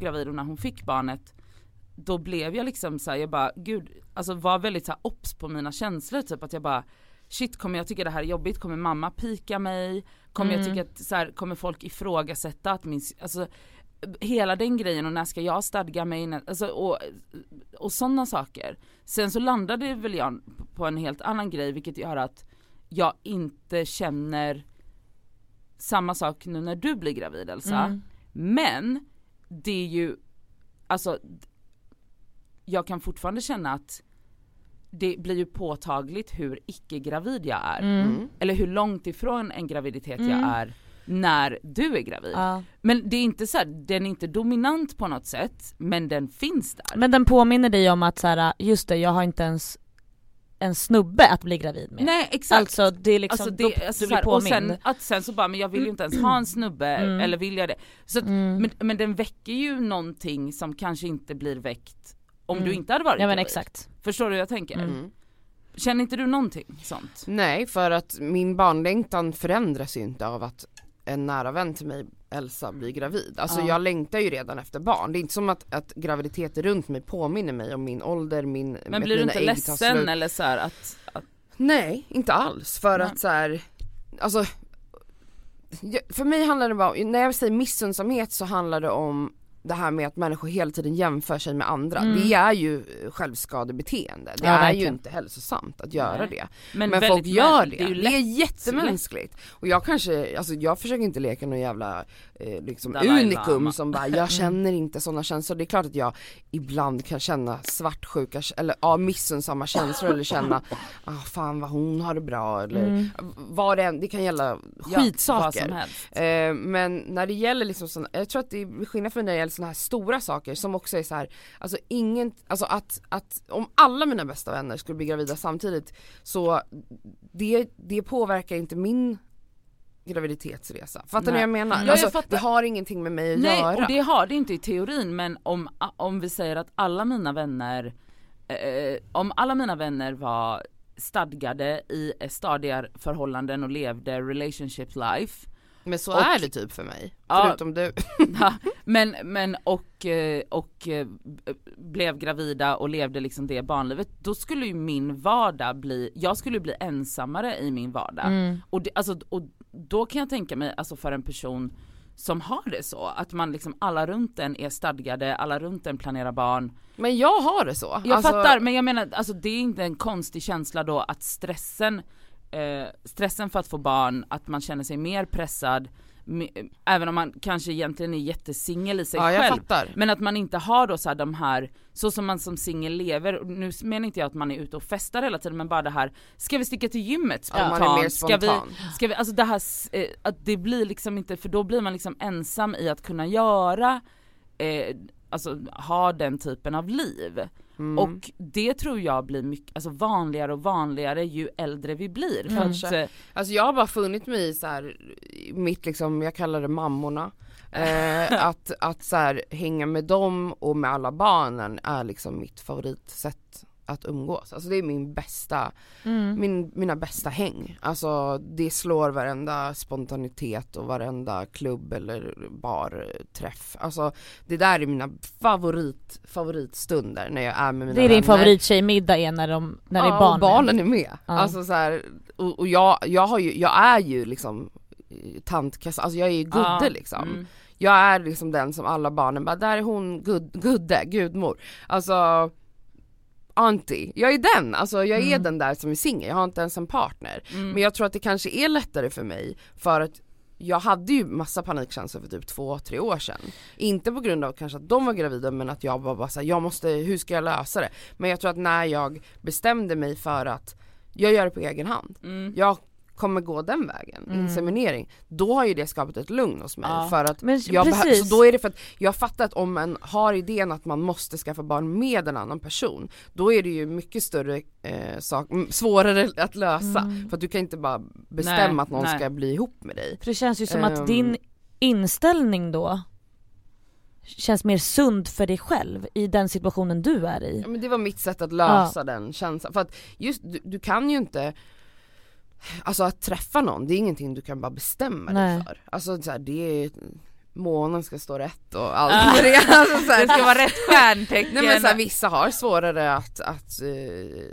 Gravid och när hon fick barnet då blev jag liksom så här, jag bara gud, alltså var väldigt så här obs på mina känslor typ att jag bara shit kommer jag tycka det här är jobbigt, kommer mamma pika mig, kommer jag Mm. tycka att så här, kommer folk ifrågasätta att min, alltså hela den grejen och när ska jag stadga mig, när, alltså, och, och sådana saker. Sen så landade väl jag på en helt annan grej vilket gör att jag inte känner samma sak nu när du blir gravid Elsa. Mm. Men det är ju, alltså jag kan fortfarande känna att det blir ju påtagligt hur icke-gravid jag är. Mm. Mm. Eller hur långt ifrån en graviditet jag Mm. är när du är gravid. Ja. Men det är inte så här, den är inte dominant på något sätt, men den finns där. Men den påminner dig om att så här, just det jag har inte ens en snubbe att bli gravid med. Nej exakt. Alltså det är liksom, Alltså då, det, alltså du blir här, och påmind. sen, att sen så bara, men jag vill ju inte ens ha en snubbe, Mm. eller vill jag det? Så att, Mm. men, men den väcker ju någonting som kanske inte blir väckt om Mm. du inte hade varit Ja men gravid. exakt. Förstår du hur jag tänker? Mm. Känner inte du någonting sånt? Nej för att min barnlängtan förändras ju inte av att en nära vän till mig, Elsa, blir gravid. Alltså Ja. jag längtar ju redan efter barn. Det är inte som att, att graviditeter runt mig påminner mig om min ålder, min Men blir du inte ledsen eller så här att, att Nej, inte alls. För Nej. att så här, alltså för mig handlar det bara när jag säger missunnsamhet så handlar det om det här med att människor hela tiden jämför sig med andra. Mm. Det är ju självskadebeteende. Det Ja, är ju inte hälsosamt att göra Nej. det. men, Men, folk gör det. Det är Det är jättemänskligt. Och jag kanske, alltså jag försöker inte leka någon jävla eh, liksom Dalai unikum Lama. som bara, jag känner inte sådana känslor. Det är klart att jag ibland kan känna svartsjuka, eller ja, missunnsamma känslor eller känna, *laughs* ah fan vad hon har det bra eller Mm. vad det än, det kan gälla Ja, skitsaker. helst. Eh, men när det gäller liksom såna, jag tror att det är skillnad för mig när det gäller såna här stora saker som också är så här, alltså ingen, alltså att, att om alla mina bästa vänner skulle bli gravida samtidigt så det, det påverkar inte min graviditetsresa. Fattar ni Nej. vad jag menar? Ja, jag alltså, fattar. det har ingenting med mig att Nej göra. och det har det inte i teorin men om, om vi säger att alla mina vänner, eh, om alla mina vänner var stadgade i stadierförhållanden och levde relationship life Men så Och- är det typ för mig. Ja. Förutom du. *laughs* Ja, men, men och, eh, och eh, blev gravida och levde liksom det barnlivet, då skulle ju min vardag bli, jag skulle bli ensammare i min vardag. Mm. Och, det, alltså, och då kan jag tänka mig, alltså för en person som har det så, att man liksom alla runt en är stadgade, alla runt en planerar barn. Men jag har det så. Jag Alltså, fattar, men jag menar alltså det är inte en konstig känsla då att stressen, eh, stressen för att få barn, att man känner sig mer pressad, även om man kanske egentligen är jättesingel i sig Ja själv. fattar. Men att man inte har då så här de här, så som man som singel lever, nu menar inte jag att man är ute och festar hela tiden men bara det här, ska vi sticka till gymmet Ja, spontant? man är mer Ska vi, spontan. ska vi, alltså det här, eh, att det blir liksom inte, för då blir man liksom ensam i att kunna göra, eh, alltså ha den typen av liv. Mm. Och det tror jag blir mycket, alltså vanligare och vanligare ju äldre vi blir. Kanske. att, eh, Alltså jag har bara funnit mig i så här, mitt liksom, jag kallar det mammorna. Eh, *laughs* att att så här, hänga med dem och med alla barnen är liksom mitt favoritsätt att umgås. Alltså det är min bästa, Mm. min, mina bästa häng. Alltså det slår varenda spontanitet och varenda klubb eller barträff. Alltså det där är mina favorit, favoritstunder när jag är med mina Det är din favorittjejmiddag är när, de, när det är Ja, barn och barnen är med. Ja. Alltså så här, och, och jag, jag har ju, jag är ju liksom eh, tantkassa, alltså jag är ju gudde ja, liksom. mm. Jag är liksom den som alla barnen bara, där är hon gud, gudde, gudmor. Alltså auntie, jag är den, alltså jag är Mm. den där som är singel, jag har inte ens en partner. Mm. Men jag tror att det kanske är lättare för mig för att jag hade ju massa panikkänslor för typ två, tre år sedan. Inte på grund av kanske att de var gravida men att jag var bara såhär, jag måste, hur ska jag lösa det? Men jag tror att när jag bestämde mig för att jag gör det på egen hand, Mm. jag kommer gå den vägen, Mm. inseminering, då har ju det skapat ett lugn hos mig Ja. för att Men jag behö- precis. så då är det för att jag fattar att om man har idén att man måste skaffa barn med en annan person, då är det ju mycket större eh, sak, svårare att lösa. Mm. För att du kan inte bara bestämma Nej, att någon nej. ska bli ihop med dig. För det känns ju som Ehm. att din inställning då känns mer sund för dig själv i den situationen du är i. Ja, men det var mitt sätt att lösa den känslan. För att just du, du kan ju inte Alltså att träffa någon, det är ingenting du kan bara bestämma Nej. dig för. Alltså så här, det är månen ska stå rätt och *laughs* allt med det. Alltså, så här, Det ska vara rätt stjärntecken. Nej men så här, vissa har svårare att, att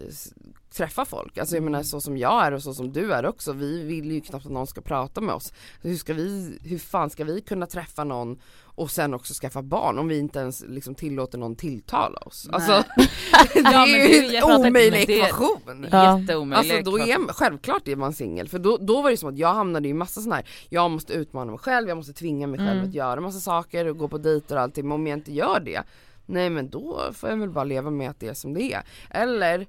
s- träffa folk, alltså jag menar så som jag är och så som du är också, vi vill ju knappt att någon ska prata med oss. Hur ska vi, hur fan ska vi kunna träffa någon och sen också skaffa barn om vi inte ens liksom tillåter någon tilltala oss? Nej. Alltså *laughs* *laughs* det Ja, är ju en omöjlig ekvation. Ja. Jätteomöjligt. Alltså då är självklart är man singel för då, då var det som att jag hamnade i massa sådana här, jag måste utmana mig själv, jag måste tvinga mig själv Mm. att göra massa saker och gå på dejter och allting men om jag inte gör det, nej men då får jag väl bara leva med att det är som det är. Eller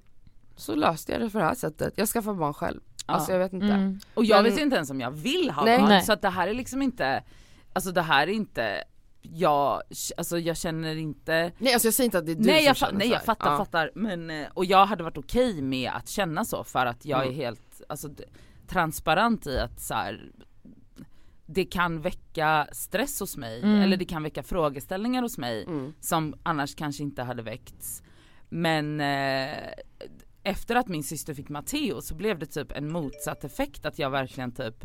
så löste jag det på det här sättet. Jag skaffar barn själv. Ja. Alltså jag vet inte. Mm. Och jag Men- vet inte ens om jag vill ha Nej. barn Nej. så att det här är liksom inte, alltså det här är inte, jag, alltså jag känner inte Nej alltså jag säger inte att det är du nej som jag, känner nej jag fattar, Ja. fattar men, eh, och jag hade varit okej med att känna så för att jag är Mm. helt, alltså transparent i att så här, det kan väcka stress hos mig Mm. eller det kan väcka frågeställningar hos mig Mm. som annars kanske inte hade väckts. Men eh, efter att min syster fick Matteo så blev det typ en motsatt effekt att jag verkligen typ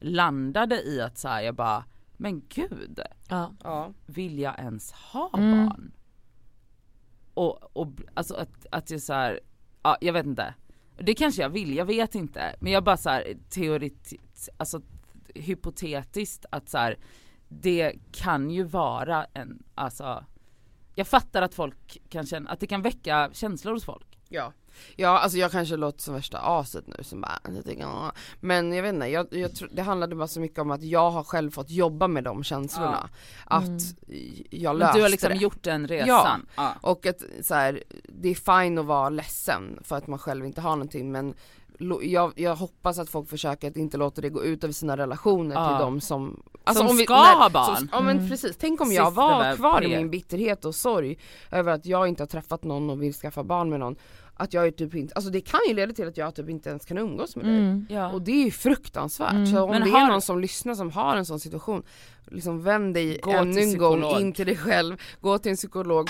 landade i att så här, jag bara, men gud, Ja. Ja. vill jag ens ha Mm. barn? Och, och alltså att, att jag så här, ja jag vet inte. Det kanske jag vill, jag vet inte. Men jag bara så här teorit, alltså hypotetiskt att så här, det kan ju vara en, alltså jag fattar att folk kan känna, att det kan väcka känslor hos folk. Ja. Ja alltså jag kanske låter som värsta aset nu som bara, jag tycker, "Åh." men jag vet inte, jag, jag tror, det handlade bara så mycket om att jag har själv fått jobba med de känslorna. Att jag Men löste du har liksom det. gjort den resan. Ja. Och att så här, det är fine att vara ledsen för att man själv inte har någonting men jag, jag hoppas att folk försöker att inte låta det gå ut över sina relationer Ja. till de som Som om vi- ska när- ha barn. Som, ja men Mm. precis, tänk om jag Sista var kvar i det. min bitterhet och sorg över att jag inte har träffat någon och vill skaffa barn med någon. Att jag är typ inte, alltså det kan ju leda till att jag typ inte ens kan umgås med dig. Mm. Ja. Och det är ju fruktansvärt. Mm. Så om Men det har- är någon som lyssnar som har en sån situation, liksom vänd dig Gå ännu till en gång psykolog. in till dig själv, gå till en psykolog.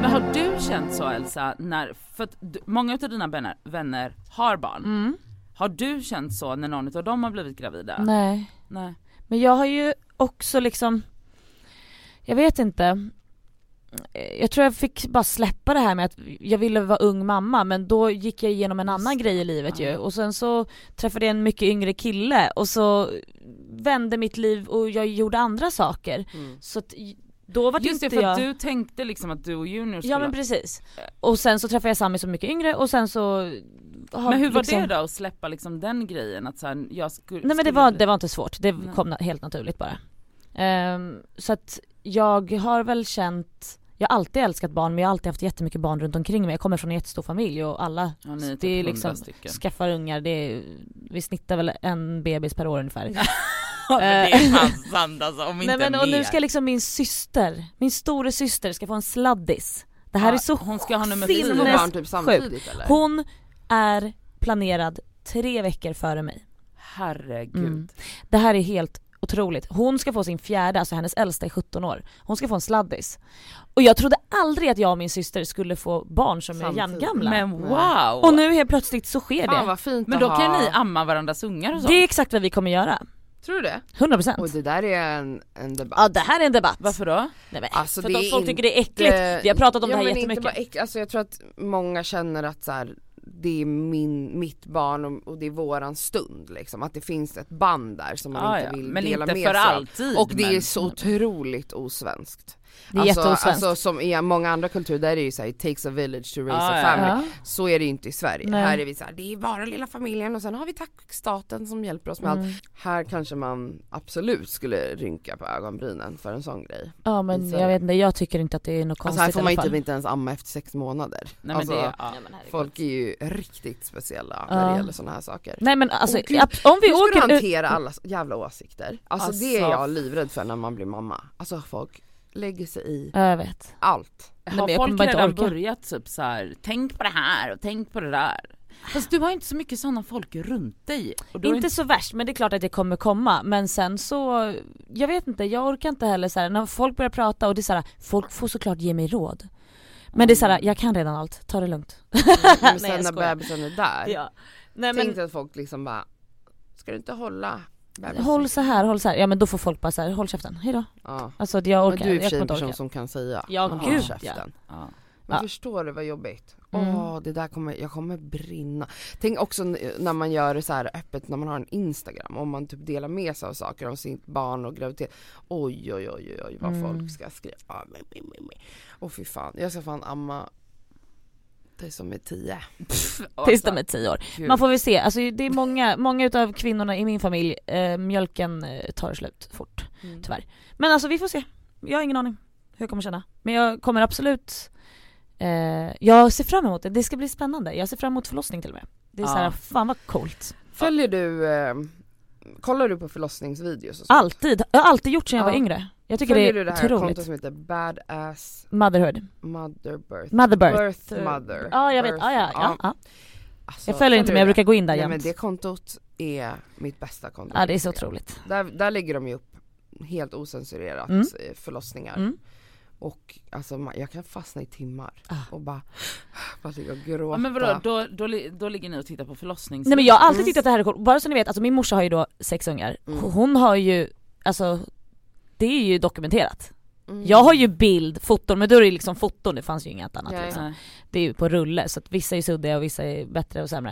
Men har du känt så Elsa, när, för att du, många av dina vänner, vänner har barn. Mm. Har du känt så när någon av dem har blivit gravida? Nej. Nej. Men jag har ju också liksom, jag vet inte. Jag tror jag fick bara släppa det här med att jag ville vara ung mamma men då gick jag igenom en annan grej i livet ju och sen så träffade jag en mycket yngre kille och så vände mitt liv och jag gjorde andra saker. Mm. Så att då var Just det inte för jag... att du tänkte liksom att du och Junior skulle Ja men precis. Och sen så träffade jag Sami som mycket yngre och sen så... Men hur var liksom- det då att släppa liksom den grejen att så här, jag skulle Nej men det var, det var inte svårt, det kom na- helt naturligt bara. Ehm, så att jag har väl känt, jag har alltid älskat barn men jag har alltid haft jättemycket barn runt omkring mig. Jag kommer från en jättestor familj och alla Ja, ni är typ det är 100 liksom stycken. skaffar ungar, det är, vi snittar väl en bebis per år ungefär. *laughs* Ja, men det är fan sant alltså, om *laughs* inte Nej men och mer. nu ska liksom min syster, min store syster ska få en sladdis. Det här Ja, är så hon ska ha nummer fyra. barn typ samtidigt eller? Hon är planerad tre veckor före mig. Herregud. Mm. Det här är helt otroligt. Hon ska få sin fjärde, alltså hennes äldsta är 17 år. Hon ska få en sladdis. Och jag trodde aldrig att jag och min syster skulle få barn som är Samtidigt. jämngamla. Men wow! Och nu helt plötsligt så sker Fan det. vad fint men då ha... kan ni amma varandras ungar och så? Det är exakt vad vi kommer göra. Tror du det? 100%. Och det där är en, en debatt. Ja det här är en debatt. Varför då? Nej, men, Alltså, för att är folk tycker det är äckligt. inte- Vi har pratat om ja, det här men jättemycket. Inte bara äck, alltså jag tror att många känner att så här, det är min, mitt barn och, och det är våran stund liksom. Att det finns ett band där som man Ah, inte ja. vill Men dela inte med för sig av. alltid. Och det men... är så otroligt osvenskt. Det är alltså, alltså som i många andra kulturer där är det ju såhär, it takes a village to raise Ah, a family. Ja. Så är det ju inte i Sverige. Nej. Här är vi såhär, det är bara lilla familjen och sen har vi tack staten som hjälper oss med allt. Mm. Här kanske man absolut skulle rynka på ögonbrynen för en sån grej. Ja men Så- jag vet inte, jag tycker inte att det är något Alltså konstigt här får man ju typ inte ens amma efter sex månader. Nej men alltså, det, ja. Folk är ju riktigt speciella Ja. när det gäller såna här saker. Nej men alltså, ab- om vi Hur ska du åker hantera alla jävla åsikter? Alltså, det är Alltså- jag livrädd för när man blir mamma. Alltså folk lägger sig i Ja jag vet. allt. Nej, Har folk inte redan orka. börjat typ så här, tänk på det här och tänk på det där? Fast du har inte så mycket sådana folk runt dig. Har Inte så värst men det är klart att det kommer komma men sen så, jag vet inte, jag orkar inte heller så här, när folk börjar prata och det är så här, folk får såklart ge mig råd. Men det är så här, jag kan redan allt, ta det lugnt. *laughs* Men sen jag när bebisen är där, Ja. Nej tänk men dig att folk liksom bara, ska du inte hålla? Håll så här, håll så här. ja men då får folk bara så här, håll käften, hejdå. Ja. Alltså jag Men orkar, du är i och för sig en person orka. som kan säga, Ja, håll gud, käften. Ja. Men Ja. förstår du vad jobbigt? Mm. Åh det där kommer, jag kommer brinna. Tänk också när man gör det så här öppet när man har en instagram, om man typ delar med sig av saker om sitt barn och graviditet. Oj oj oj oj, oj vad Mm. folk ska skriva. Ah. Åh fy fan, jag ska fan amma dig som är tio. Tills de är tio år. Gud. Man får väl se, alltså det är många, många utav kvinnorna i min familj, eh, mjölken eh, tar slut fort Mm. tyvärr. Men alltså vi får se, jag har ingen aning. hur jag kommer känna. Men jag kommer absolut, eh, jag ser fram emot det, det ska bli spännande. Jag ser fram emot förlossning till och med. Det är Ja. så här, fan vad coolt. Följer du, eh, kollar du på förlossningsvideos och sånt? Alltid, jag har alltid gjort sedan jag Ja. var yngre. Jag tycker Följer det du det är här otroligt. kontot som heter Badass Motherhood. Mother Birth? Mother birth. Birth Mother. Ja jag vet, ja, ja, ja, ja. Alltså, Jag följer inte men jag brukar gå in där Nej, men jämt. det kontot är mitt bästa konto. Ja det är så otroligt. Där, där lägger de ju upp helt osensurerat Mm. eh, förlossningar. Mm. Och alltså jag kan fastna i timmar Ah. och bara, *sighs* bara ligga och gråta. Ja, men vadå, då, då, li- då ligger ni och tittar på förlossnings... Nej men jag har alltid Mm. tyckt att det här är bara så ni vet, alltså min morsa har ju då sex ungar. Mm. Hon har ju, alltså det är ju dokumenterat. Mm. Jag har ju bild, foton, men då är det liksom foton, det fanns ju inget annat Nej. liksom. Det är ju på rulle så att vissa är suddiga och vissa är bättre och sämre.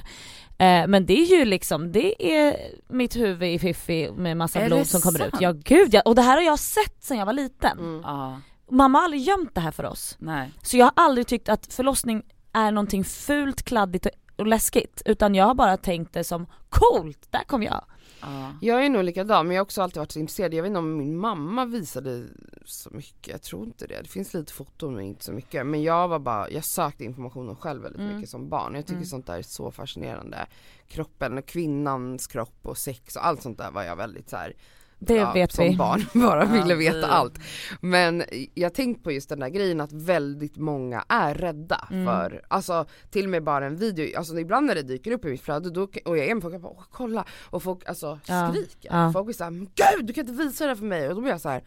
Eh, men det är ju liksom, det är mitt huvud i fiffi med massa Är blod som kommer ut. sant? Ja gud ja, och det här har jag sett sedan jag var liten. Mm. Ja, Mamma har aldrig gömt det här för oss. nej. Så jag har aldrig tyckt att förlossning är någonting fult, kladdigt och- och läskigt. Utan jag har bara tänkt det som coolt, där kom jag. Ja. Jag är nog likadan men jag har också alltid varit så intresserad. Jag vet inte om min mamma visade så mycket, jag tror inte det. Det finns lite foton men inte så mycket. Men jag var bara, jag sökte informationen själv väldigt Mm. mycket som barn. Jag tycker Mm. sånt där är så fascinerande. Kroppen och kvinnans kropp och sex och allt sånt där var jag väldigt så här. Det ja, vet som vi. barn *laughs* bara Ja, ville veta vi- allt. Men jag tänkt på just den där grejen att väldigt många är rädda Mm. för, alltså till och med bara en video, alltså ibland när det dyker upp i mitt flöde då, och jag är med folk, jag bara "Åh, kolla och folk alltså Ja, skriker. ja. Folk är såhär, gud du kan inte visa det för mig och då blir jag så här.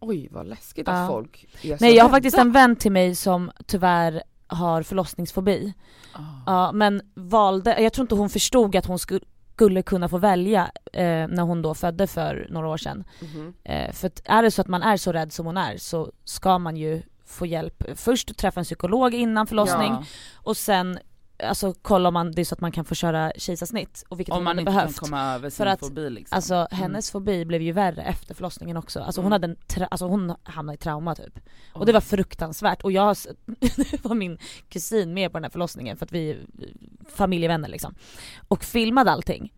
oj vad läskigt Ja. att folk är så Nej jag har rädda. faktiskt en vän till mig som tyvärr har förlossningsfobi. Ja. Ja men valde, jag tror inte hon förstod att hon skulle skulle kunna få välja eh, när hon då födde för några år sedan. Mhm. Eh, för att är det så att man är så rädd som hon är så ska man ju få hjälp. Först träffa en psykolog innan förlossning Ja. och sen alltså kolla om man, det är så att man kan få köra kejsarsnitt och vilket Om hon man hade inte behövt. kan komma över sin För att, fobi liksom. Alltså hennes fobi blev ju värre efter förlossningen också. Alltså hon Mm. hade en tra- alltså hon hamnade i trauma typ. Och det var fruktansvärt och jag *laughs* det var min kusin med på den här förlossningen för att vi är familjevänner liksom. Och filmade allting.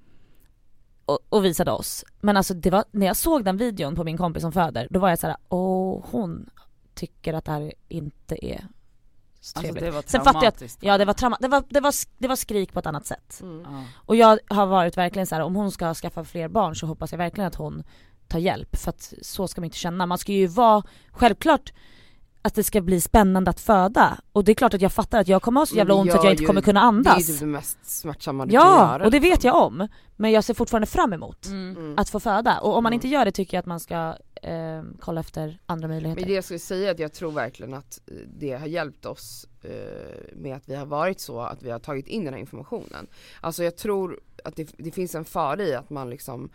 Och, och visade oss. Men alltså det var, när jag såg den videon på min kompis som föder, då var jag såhär, åh hon tycker att det här inte är Alltså det var Sen fattar jag att-. Ja det var trauma, det var, det var, det var skrik på ett annat sätt. Mm. Och jag har varit verkligen så här: om hon ska skaffa fler barn så hoppas jag verkligen att hon tar hjälp för att så ska man inte känna. Man ska ju vara, självklart att det ska bli spännande att föda och det är klart att jag fattar att jag kommer ha så jävla ont så att jag inte ju- kommer kunna Det är andas. ju det mest smärtsamma du kan ja, göra. och det vet liksom. jag om. Men jag ser fortfarande fram emot Mm. Mm. att få föda och om man Mm. inte gör det tycker jag att man ska eh, kolla efter andra möjligheter. Men det jag skulle säga är att jag tror verkligen att eh, det har hjälpt oss eh, med att vi har varit så att vi har tagit in den här informationen. Alltså jag tror att det, det finns en fara i att man liksom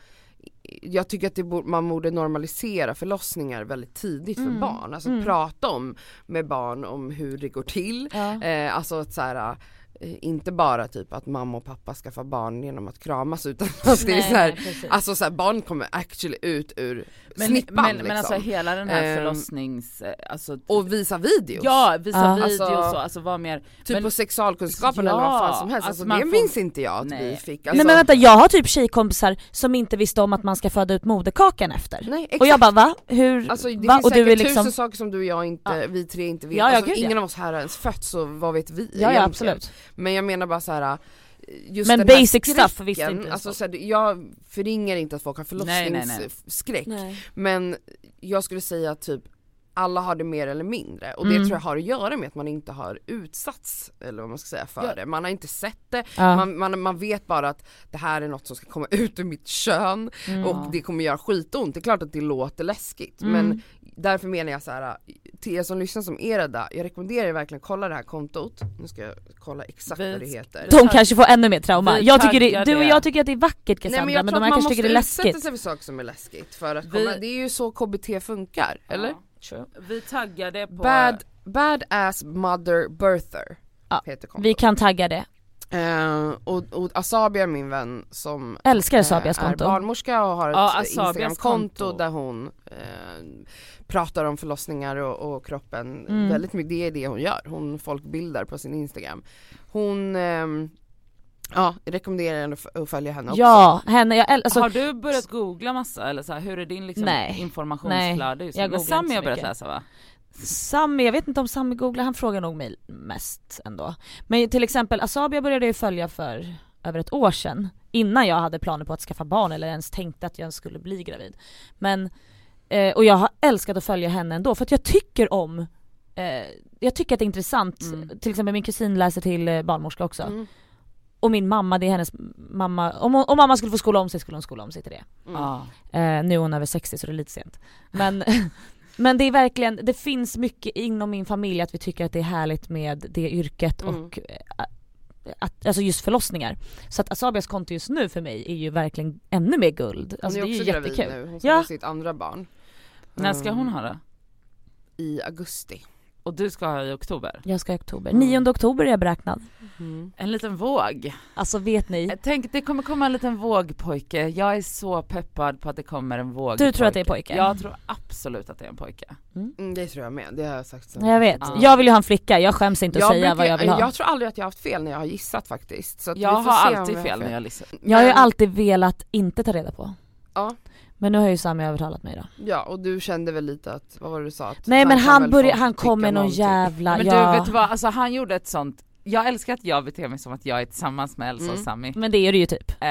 jag tycker att borde, man borde normalisera förlossningar väldigt tidigt för Mm. barn. Alltså Mm. prata om med barn om hur det går till. Ja. Eh, alltså att så här, eh, inte bara typ att mamma och pappa skaffar barn genom att kramas utan att det är så här, alltså så här, barn kommer actually ut ur Men, snippan men, liksom. men alltså hela den här Ehm, förlossnings... eh, Alltså, och visa videos. ja, visa Ja. video Alltså- och så, alltså vad mer... Typ Men- på sexualkunskapen eller Ja, vad fan som helst, alltså alltså, det får- minns inte jag att Nej. vi fick. Nej Alltså, men vänta, jag har typ tjejkompisar som inte visste om att man ska föda ut moderkakan efter. Nej exakt. Och jag bara va? Hur? Alltså det va? finns Och du säkert är liksom... tusen saker som du och jag inte, Ja. vi tre inte vet. Ja, ja, alltså, gud, ja. ingen av oss här har ens fött så vad vet vi Ja ja absolut. Men jag menar bara så här. Just Men den här basic stuff skräcken, visste inte alltså, så här, jag förringar inte att folk har Nej, nej, nej. förlossningsskräck Nej. Men jag skulle säga att typ alla har det mer eller mindre och det Mm. tror jag har att göra med att man inte har utsatts eller vad man ska säga för Ja. det. Man har inte sett det, Ja. man, man, man vet bara att det här är något som ska komma *laughs* ut ur mitt kön Mm. och det kommer göra skitont. Det är klart att det låter läskigt Mm. men därför menar jag så här till er som lyssnar som är rädda, jag rekommenderar er verkligen att kolla det här kontot. Nu ska jag kolla exakt Vi- vad det heter. De kanske får ännu mer trauma. Vi Jag tycker det, du och jag tycker att det är vackert Cassandra Nej men jag men, de här man kanske måste tycker det är utsätta läskigt. sig för saker som är läskigt för att Vi- komma, det är ju så KBT funkar, eller? Vi taggar det på... Bad, badass mother birther Ja, heter kontot. Vi kan tagga det. Eh, och, och Asabi är min vän som Älskar eh, Asabias är konto. barnmorska och har ett Ja, Asabias Instagramkonto konto. där hon eh, pratar om förlossningar och, och kroppen Mm. väldigt mycket, det är det hon gör, hon folkbildar på sin Instagram. Hon ehm, Ja, jag rekommenderar henne att följa henne också. Ja, henne, jag alltså, har du börjat googla massa eller så här, hur är din liksom Nej. informationsflöde? nu? jag googlar har så börjat mycket. läsa va? Sami, jag vet inte om Sami googlar, han frågar nog mig mest ändå. Men till exempel Asabia började jag följa för över ett år sedan. Innan jag hade planer på att skaffa barn eller ens tänkte att jag skulle bli gravid. Men, eh, och jag har älskat att följa henne ändå för att jag tycker om eh, jag tycker att det är intressant, Mm. till exempel min kusin läser till eh, barnmorska också. Mm. Och min mamma, det är hennes mamma, om, hon- om mamma skulle få skola om sig skulle hon skola om sig till det. Mm. Ja. Eh, nu är hon över 60 så det är lite sent. Men, *laughs* men det är verkligen, det finns mycket inom min familj att vi tycker att det är härligt med det yrket Mm. och eh, att, alltså just förlossningar. Så att Asabias konto just nu för mig är ju verkligen ännu mer guld. Hon Alltså är det är ju också gravid jättekul. nu, hon ska Ja. få sitt andra barn. När ska hon ha det? I augusti. Och du ska ha i oktober? Jag ska i oktober. Mm. 9 oktober är jag beräknad. En liten våg. Alltså vet ni? Jag tänk, det kommer komma en liten vågpojke. Jag är så peppad på att det kommer en vågpojke. Du tror att det är pojke? Jag tror absolut att det är en pojke. Mm, det tror jag med, det har jag sagt sen. Jag vet. Ja. Jag vill ju ha en flicka, jag skäms inte att säga vad jag vill ha. Jag tror aldrig att jag har haft fel när jag har gissat faktiskt. Så att Jag har alltid fel när jag lyssnar. Jag har ju alltid velat inte ta reda på. Ja. Men nu har ju Sami övertalat mig då. Ja och du kände väl lite att, vad var det du sa? Att Nej men han få han kom med någon någonting. jävla, Men ja. du vet vad, alltså han gjorde ett sånt, jag älskar att jag beter mig som att jag är tillsammans med Elsa och Mm. Sami. Men det är det ju typ. Eh,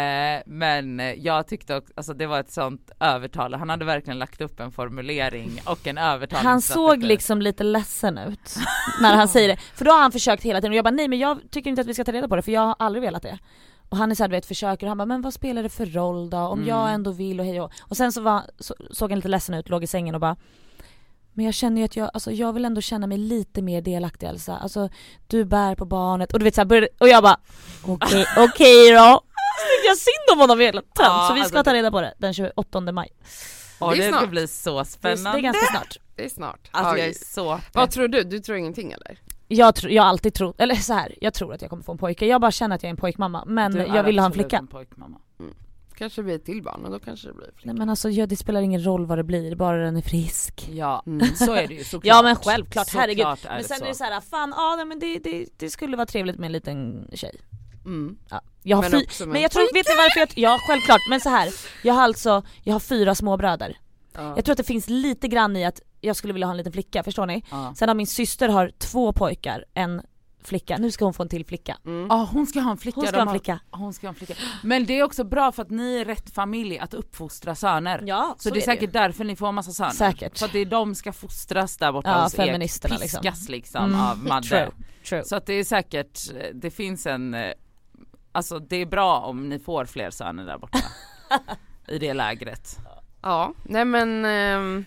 men eh, jag tyckte också, alltså det var ett sånt övertal, han hade verkligen lagt upp en formulering och en övertalningsstrategi. Han såg liksom lite ledsen ut när han säger det. För då har han försökt hela tiden och jag bara nej men jag tycker inte att vi ska ta reda på det för jag har aldrig velat det. Och han är såhär du vet försöker och han bara men vad spelar det för roll då om Mm. jag ändå vill och hej och Och sen så, var, så såg han lite ledsen ut, låg i sängen och bara men jag känner ju att jag, alltså jag vill ändå känna mig lite mer delaktig Elsa. Alltså du bär på barnet och du vet såhär och jag bara okej, *laughs* okej då. Så jag synd om honom hela tiden. Ja, så vi ska alltså ta det- reda på det den 28 maj. Och Det det ska bli så Det spännande. är ganska snart. Det är snart. Alltså Ja, jag är så Vad tror du? Du tror ingenting eller? Jag, tro, jag har alltid trott, eller så här, jag tror att jag kommer få en pojke. Jag bara känner att jag är en pojkmamma. Men jag vill ha en flicka. En pojkmamma. Kanske det blir ett till barn och då kanske det blir flicka. Nej men alltså ja, det spelar ingen roll vad det blir, bara den är frisk. Ja, Mm. så är det ju såklart. *laughs* Ja men självklart, Såklart herregud. är men sen så. är det så här, fan ja nej, men det, det, det skulle vara trevligt med en liten tjej. Mm. Ja. Jag har Men men en jag tror, vet ni varför jag, ja självklart, men så här. jag har alltså, jag har fyra småbröder. Ja. Jag tror att det finns lite grann i att jag skulle vilja ha en liten flicka, förstår ni? Ja. Sen har min syster har två pojkar, en flicka, nu ska hon få en till flicka. Mm. Ja hon ska ha en flicka. Hon ska ha en har- flicka. Hon ska ha en flicka. Men det är också bra för att ni är rätt familj att uppfostra söner. Ja, Så, det är ju. säkert därför ni får massa söner. Säkert. För att det är de ska fostras där borta Ja, hos feministerna Ek, liksom. piskas liksom, Mm, av Madde. true, true. Så att det är säkert, det finns en, eh, alltså det är bra om ni får fler söner där borta. *laughs* I det lägret. Ja, nej men ehm,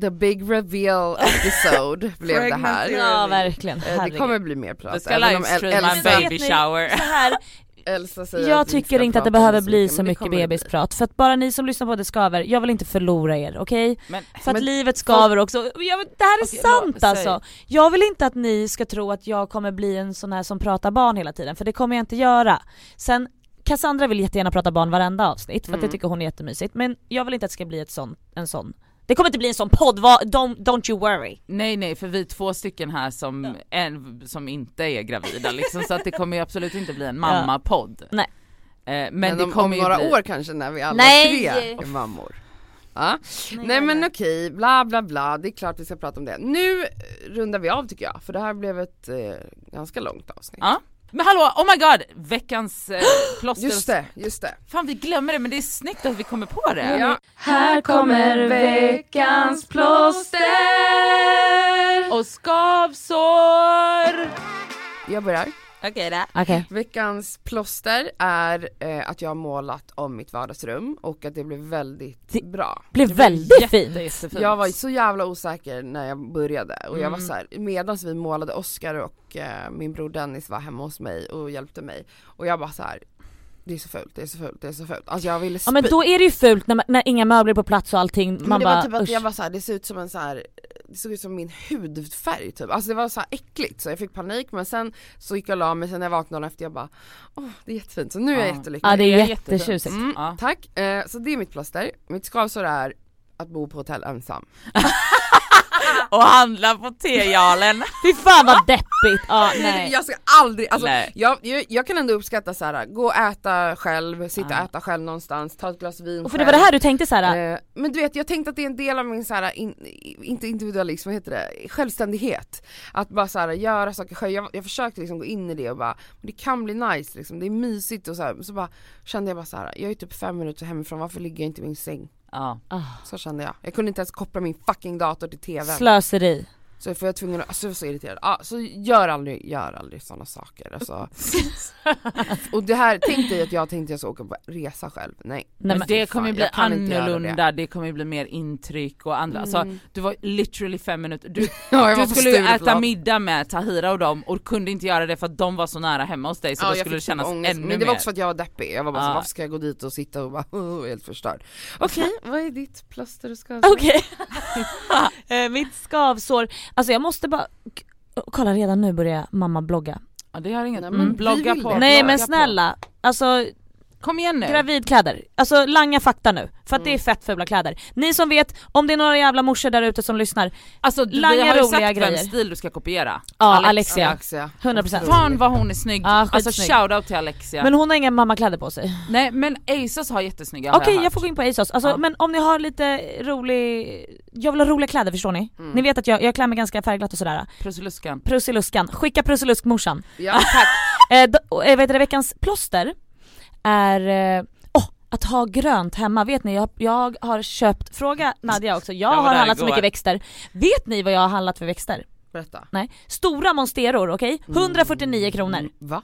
the big reveal episode *laughs* blev det här. Ja verkligen, Eh, Det herregud. kommer bli mer prat. Ska även om El- livestreama en baby shower. Så här, *laughs* Elsa säger jag tycker ska inte att det behöver bli så mycket bebisprat för att bara ni som lyssnar på det skaver, jag vill inte förlora er, okej? Men, För att Men livet skaver också, jag, det här är Okej, sant säg. alltså! Jag vill inte att ni ska tro att jag kommer bli en sån här som pratar barn hela tiden, för det kommer jag inte göra. Sen Cassandra vill jättegärna prata barn varenda avsnitt för att Mm. det tycker hon är jättemysigt, men jag vill inte att det ska bli ett sån, en sån det kommer inte bli en sån podd, va- don't, don't you worry. nej nej för vi är två stycken här som, en, som inte är gravida liksom så att det kommer ju absolut inte bli en mammapodd. Nej. Eh, men, Men, det om, kommer om ju några bli... år kanske när vi alla Nej! tre är mammor. Ja. Nej men okej, bla bla bla, det är klart vi ska prata om det. Nu rundar vi av tycker jag, för det här blev ett eh, ganska långt avsnitt. Ja. Men hallå, oh my god! Veckans eh, *gasps* plåster. Just det, just det. Fan vi glömmer det men det är snyggt att vi kommer på det. Ja. Här kommer veckans plåster! Och skavsår! Jag börjar. Okej då. Okej. Veckans plåster är eh, att jag har målat om mitt vardagsrum och att det blev väldigt Det bra. Blev väldigt fint. Jättefint. Jag var så jävla osäker när jag började och jag var Mm. så här, medan vi målade Oscar och eh, min bror Dennis var hemma hos mig och hjälpte mig och jag bara så här. Det är så fult, det är så fult, det är så fult. Alltså jag ville Ja men spy. då är det ju fult när, när inga möbler är på plats och allting, Men man det bara var typ att usch. jag var så här, det ser ut som en så här det såg ut som min hudfärg typ, alltså det var så här äckligt så jag fick panik men sen så gick jag och la mig, sen när jag vaknade efter jag bara Åh det är jättefint, så nu är jag Ja. jättelycklig Ja det är Det är jättetjusigt. Mm, Ja. Tack, eh, så det är mitt plåster. Mitt skavsår är att bo på hotell ensam. *laughs* *laughs* och handla på tejarlen. *laughs* Fy fan vad deppigt! Ja, *laughs* nej. Jag ska aldrig, alltså, Nej. jag, jag, jag kan ändå uppskatta så här: gå och äta själv, sitta Ja. och äta själv någonstans, ta ett glas vin Och för det var det här du tänkte så här. Eh, men du vet jag tänkte att det är en del av min så här, in, inte individualism, vad heter det, självständighet. Att bara så här, göra saker själv, jag, jag försökte liksom gå in i det och bara, det kan bli nice liksom, det är mysigt och så här, så bara kände jag bara så här, jag är typ fem minuter hemifrån, varför ligger jag inte i min säng? Ja. ah, Så kände jag. Jag kunde inte ens koppla min fucking dator till tvn. slöseri. Så för jag var tvungen att, alltså jag var så irriterad. Ja, så gör aldrig, gör aldrig sådana saker alltså. *laughs* Och det här, tänk dig att jag tänkte jag ska åka på resa själv, nej. Nej, Men det kommer ju bli göra det. annorlunda, det. kommer ju bli mer intryck och andra, alltså Mm. du var literally fem minuter, du, *laughs* Ja, du skulle ju äta middag med Tahira och dem och kunde inte göra det för att de var så nära hemma hos dig så Ja, då skulle det kännas ångest. ännu Men det var mer. också för att jag var deppig, jag var bara så, Ja. varför ska jag gå dit och sitta och bara *laughs* oh, helt förstörd. Okej, vad är ditt plåster och skavsår? Okej. Eh, Mitt skavsår, alltså jag måste bara, kolla redan nu börjar mamma blogga. Ja, det har inget, Nej, men mm, blogga på. Nej blogga men på. snälla, alltså Kom igen nu. gravidkläder. Alltså langa fakta nu, för att det är Mm. fett fula kläder. Ni som vet, om det är några jävla morsor där ute som lyssnar, Alltså du, vi Langa har ju roliga sagt grejer. vems stil du ska kopiera. ja Alexia. Alexia. 100%. Fan vad hon är snygg, Ja, alltså shoutout till Alexia. Men hon har inga mammakläder på sig. Nej men Asos har jättesnygga Okej har jag får gå in på ASOS, alltså, Ja. men om ni har lite rolig, jag vill ha roliga kläder förstår ni? Mm. Ni vet att jag, jag klär mig ganska färgglatt och sådär. Prussiluskan. Prussiluskan, skicka Prussilusk-morsan. Ja tack. *laughs* Eh, då, eh, vet du, veckans plåster är åh, att ha grönt hemma. Vet ni, jag, jag har köpt, fråga Nadja också, jag har handlat så mycket växter. Vet ni vad jag har handlat för växter? Berätta. Nej. Stora monsteror, okej? 149 kronor. Mm, Va?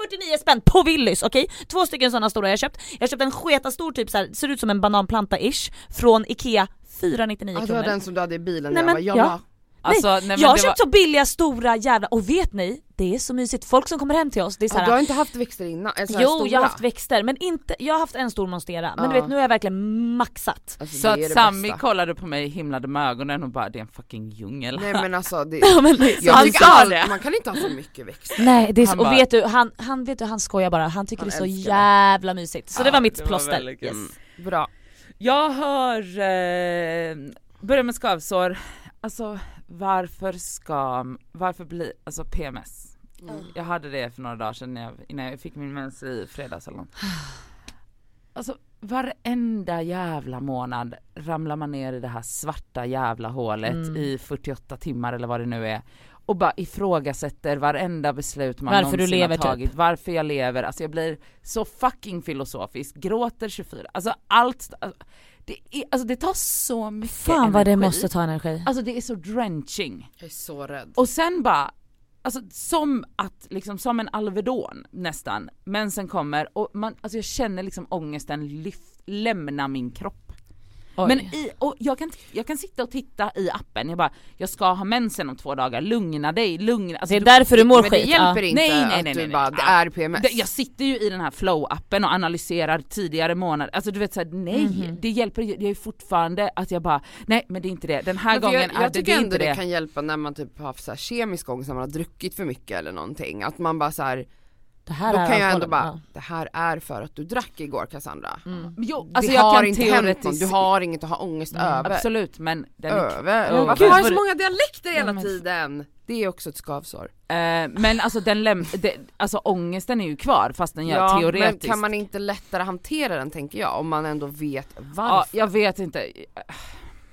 149 spänn på Willys, okej? Två stycken sådana stora jag har köpt. Jag har köpt en sketa stor typ så här, ser ut som en bananplanta-ish, från IKEA, 499 Ah, det kronor. var den som du hade i bilen Nej, jag men, bara, jag ja. bara, Alltså, nej, men jag har det köpt var, så billiga stora jävla, och vet ni? Det är så mysigt, folk som kommer hem till oss, det är så ah, här, du har inte haft växter innan? Eller så här Jo stora? jag har haft växter men inte, jag har haft en stor monstera men du Ja. vet nu har jag verkligen maxat. Alltså, så det att det bästa. kollade på mig, himlade med ögonen och bara det är en fucking djungel. Nej men alltså det, *laughs* Ja, men, jag Han tycker all, det. man kan inte ha för mycket växter. nej det är så, Han och bara- vet du, han, han, vet du, han skojar bara, han tycker Han det är så älskar det. jävla mysigt. Så det var mitt plåster. väldigt kul. Mm. Bra. Jag har, eh, börja med skavsår, alltså varför ska, varför bli, alltså PMS. Mm. Jag hade det för några dagar sedan när jag, innan jag fick min mens i fredags eller något. *sighs* Alltså varenda jävla månad ramlar man ner i det här svarta jävla hålet Mm. i 48 timmar eller vad det nu är och bara ifrågasätter varenda beslut man Varför du någonsin lever, har tagit, varför jag lever, alltså jag blir så fucking filosofisk, gråter 24, alltså allt, alltså, det, är, alltså det tar så mycket Fan vad det energi. måste ta energi. Alltså det är så drenching. Jag är så rädd. Och sen bara, alltså som att, liksom som en Alvedon nästan, mensen kommer och man, alltså jag känner liksom ångesten lyft, lämna min kropp. Oj. Men i, och jag kan, jag kan sitta och titta i appen, jag bara, jag ska ha mensen om två dagar, lugna dig, lugna, alltså det är du- därför du mår men det skit. hjälper ja. inte Nej, nej, att nej, du nej, bara, det är PMS. Det- Jag sitter ju i den här flow-appen och analyserar tidigare månader, alltså du vet såhär, nej Mhm. det hjälper ju, det är fortfarande att jag bara, nej men det är inte det, den här Men gången jag, är jag det, tycker det är ändå inte det det. kan hjälpa när man typ har så här kemisk ångest, när man har druckit för mycket eller någonting. Att man bara så här, Det här då är kan jag ändå bara, ja. det här är för att du drack igår Cassandra. Mm. Jo, alltså det jag har kan inte hänt du har inget att ha ångest Mm, över. absolut men den Över? Ja, Varför gud, har jag vad så många dialekter hela Ja, men- tiden? Det är också ett skavsår. Eh, men alltså den läm- det, alltså ångesten är ju kvar fast den gör men teoretiskt. kan man inte lättare hantera den tänker jag, om man ändå vet Ja, varför? jag vet inte,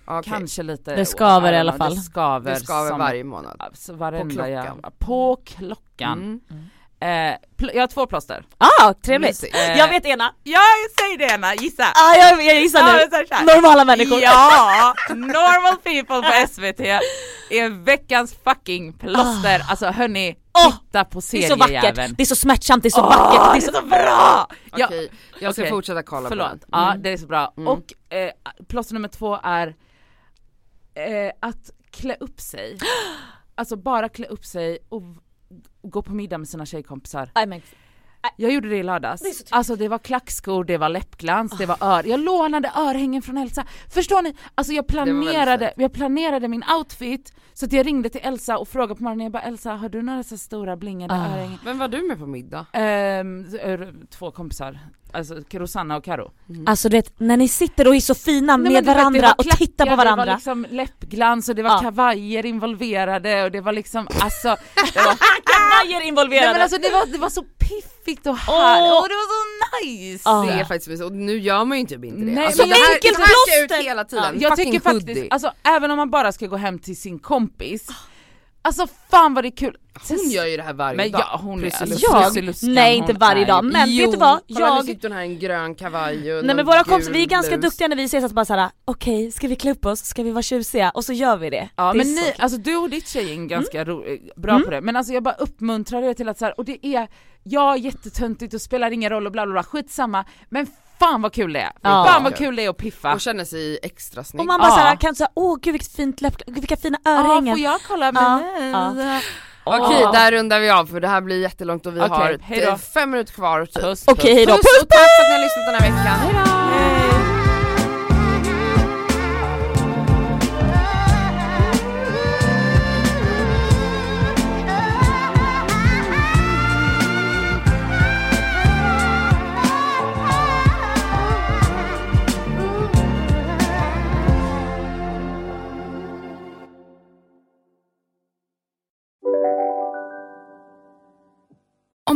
Okej. kanske lite Det skaver I alla fall. Det skaver, Det skaver som, varje månad. Alltså, På klockan. jävla, på klockan. Mm. Eh, jag har två plåster. Ah, trevligt. Eh, Jag vet ena. Ja, säg det Anna, gissa! Ah, jag, jag gissar Ja, nu. så så här. Normala människor. Ja! Normal people på *laughs* SVT är veckans fucking plåster. Alltså hörni, Åh, titta på Det är så vackert, seriejäveln. det är så smärtsamt, det är så Åh, vackert, det är så, bra! Ja, Okej, jag ska okej. fortsätta kolla på Förlåt, den. ja Mm. det är så bra. Mm. Och eh, plåster nummer två är eh, att klä upp sig. *gasps* Alltså bara klä upp sig och gå på middag med sina tjejkompisar. I mean, jag gjorde det i lördags. Det alltså det var klackskor, det var läppglans, det var ör. Jag lånade örhängen från Elsa. Förstår ni? Alltså jag planerade, jag planerade min outfit så att jag ringde till Elsa och frågade på morgonen, jag bara Elsa har du några så stora blingade Ah. örhängen? Vem var du med på middag? Ehm, ö- två kompisar, alltså Rosanna och Karo. Alltså du vet, när ni sitter och är så fina Nej, med du vet, varandra var och tittar på klackar, varandra. Det var liksom läppglans och det var Ja. kavajer involverade och det var liksom alltså, *laughs* det var, Kavajer nej, involverade! men alltså det, var, det var så piffigt och härligt Åh. och det var så nice! Ja. Det är faktiskt mysigt och nu gör man ju inte inte det. Nej, alltså, men det här, enkelt det här plåster. ut hela tiden. Jag Fucking tycker faktiskt, alltså även om man bara ska gå hem till sin kompis, alltså fan vad det är kul. Hon gör ju det här varje men dag. ja, hon är Prussiluskan. alltså, Jag? Prussiluskan, Nej inte varje är- dag men jo, vet du vad? kolla nu Jag... sitter hon här i en grön kavaj och Nej men våra kompisar, vi är ganska blus. duktiga när vi ses att bara såhär, okej ska vi klä upp oss, ska vi vara tjusiga? Och så gör vi det. Ja det men ni, alltså du och ditt tjejgäng är ganska ro, eh, bra Mm. på det, men alltså jag bara uppmuntrar er till att så här, och det är, ja jättetöntigt och spelar ingen roll och bla bla bla, skitsamma, men fan vad kul det är! Ja. Fan vad kul det är att piffa! Och känner sig extra snygg. Och man bara Ja. såhär, kan säga åh gud vilket fint läpp, vilka fina Ja, örhängen. får jag kolla Ja, med Okej, Ja. där rundar vi av för det här blir jättelångt och vi Okej, har hejdå. eh, fem minuter kvar typ. Puss, Okej hejdå. Puss och tack för att ni har lyssnat den här veckan. Om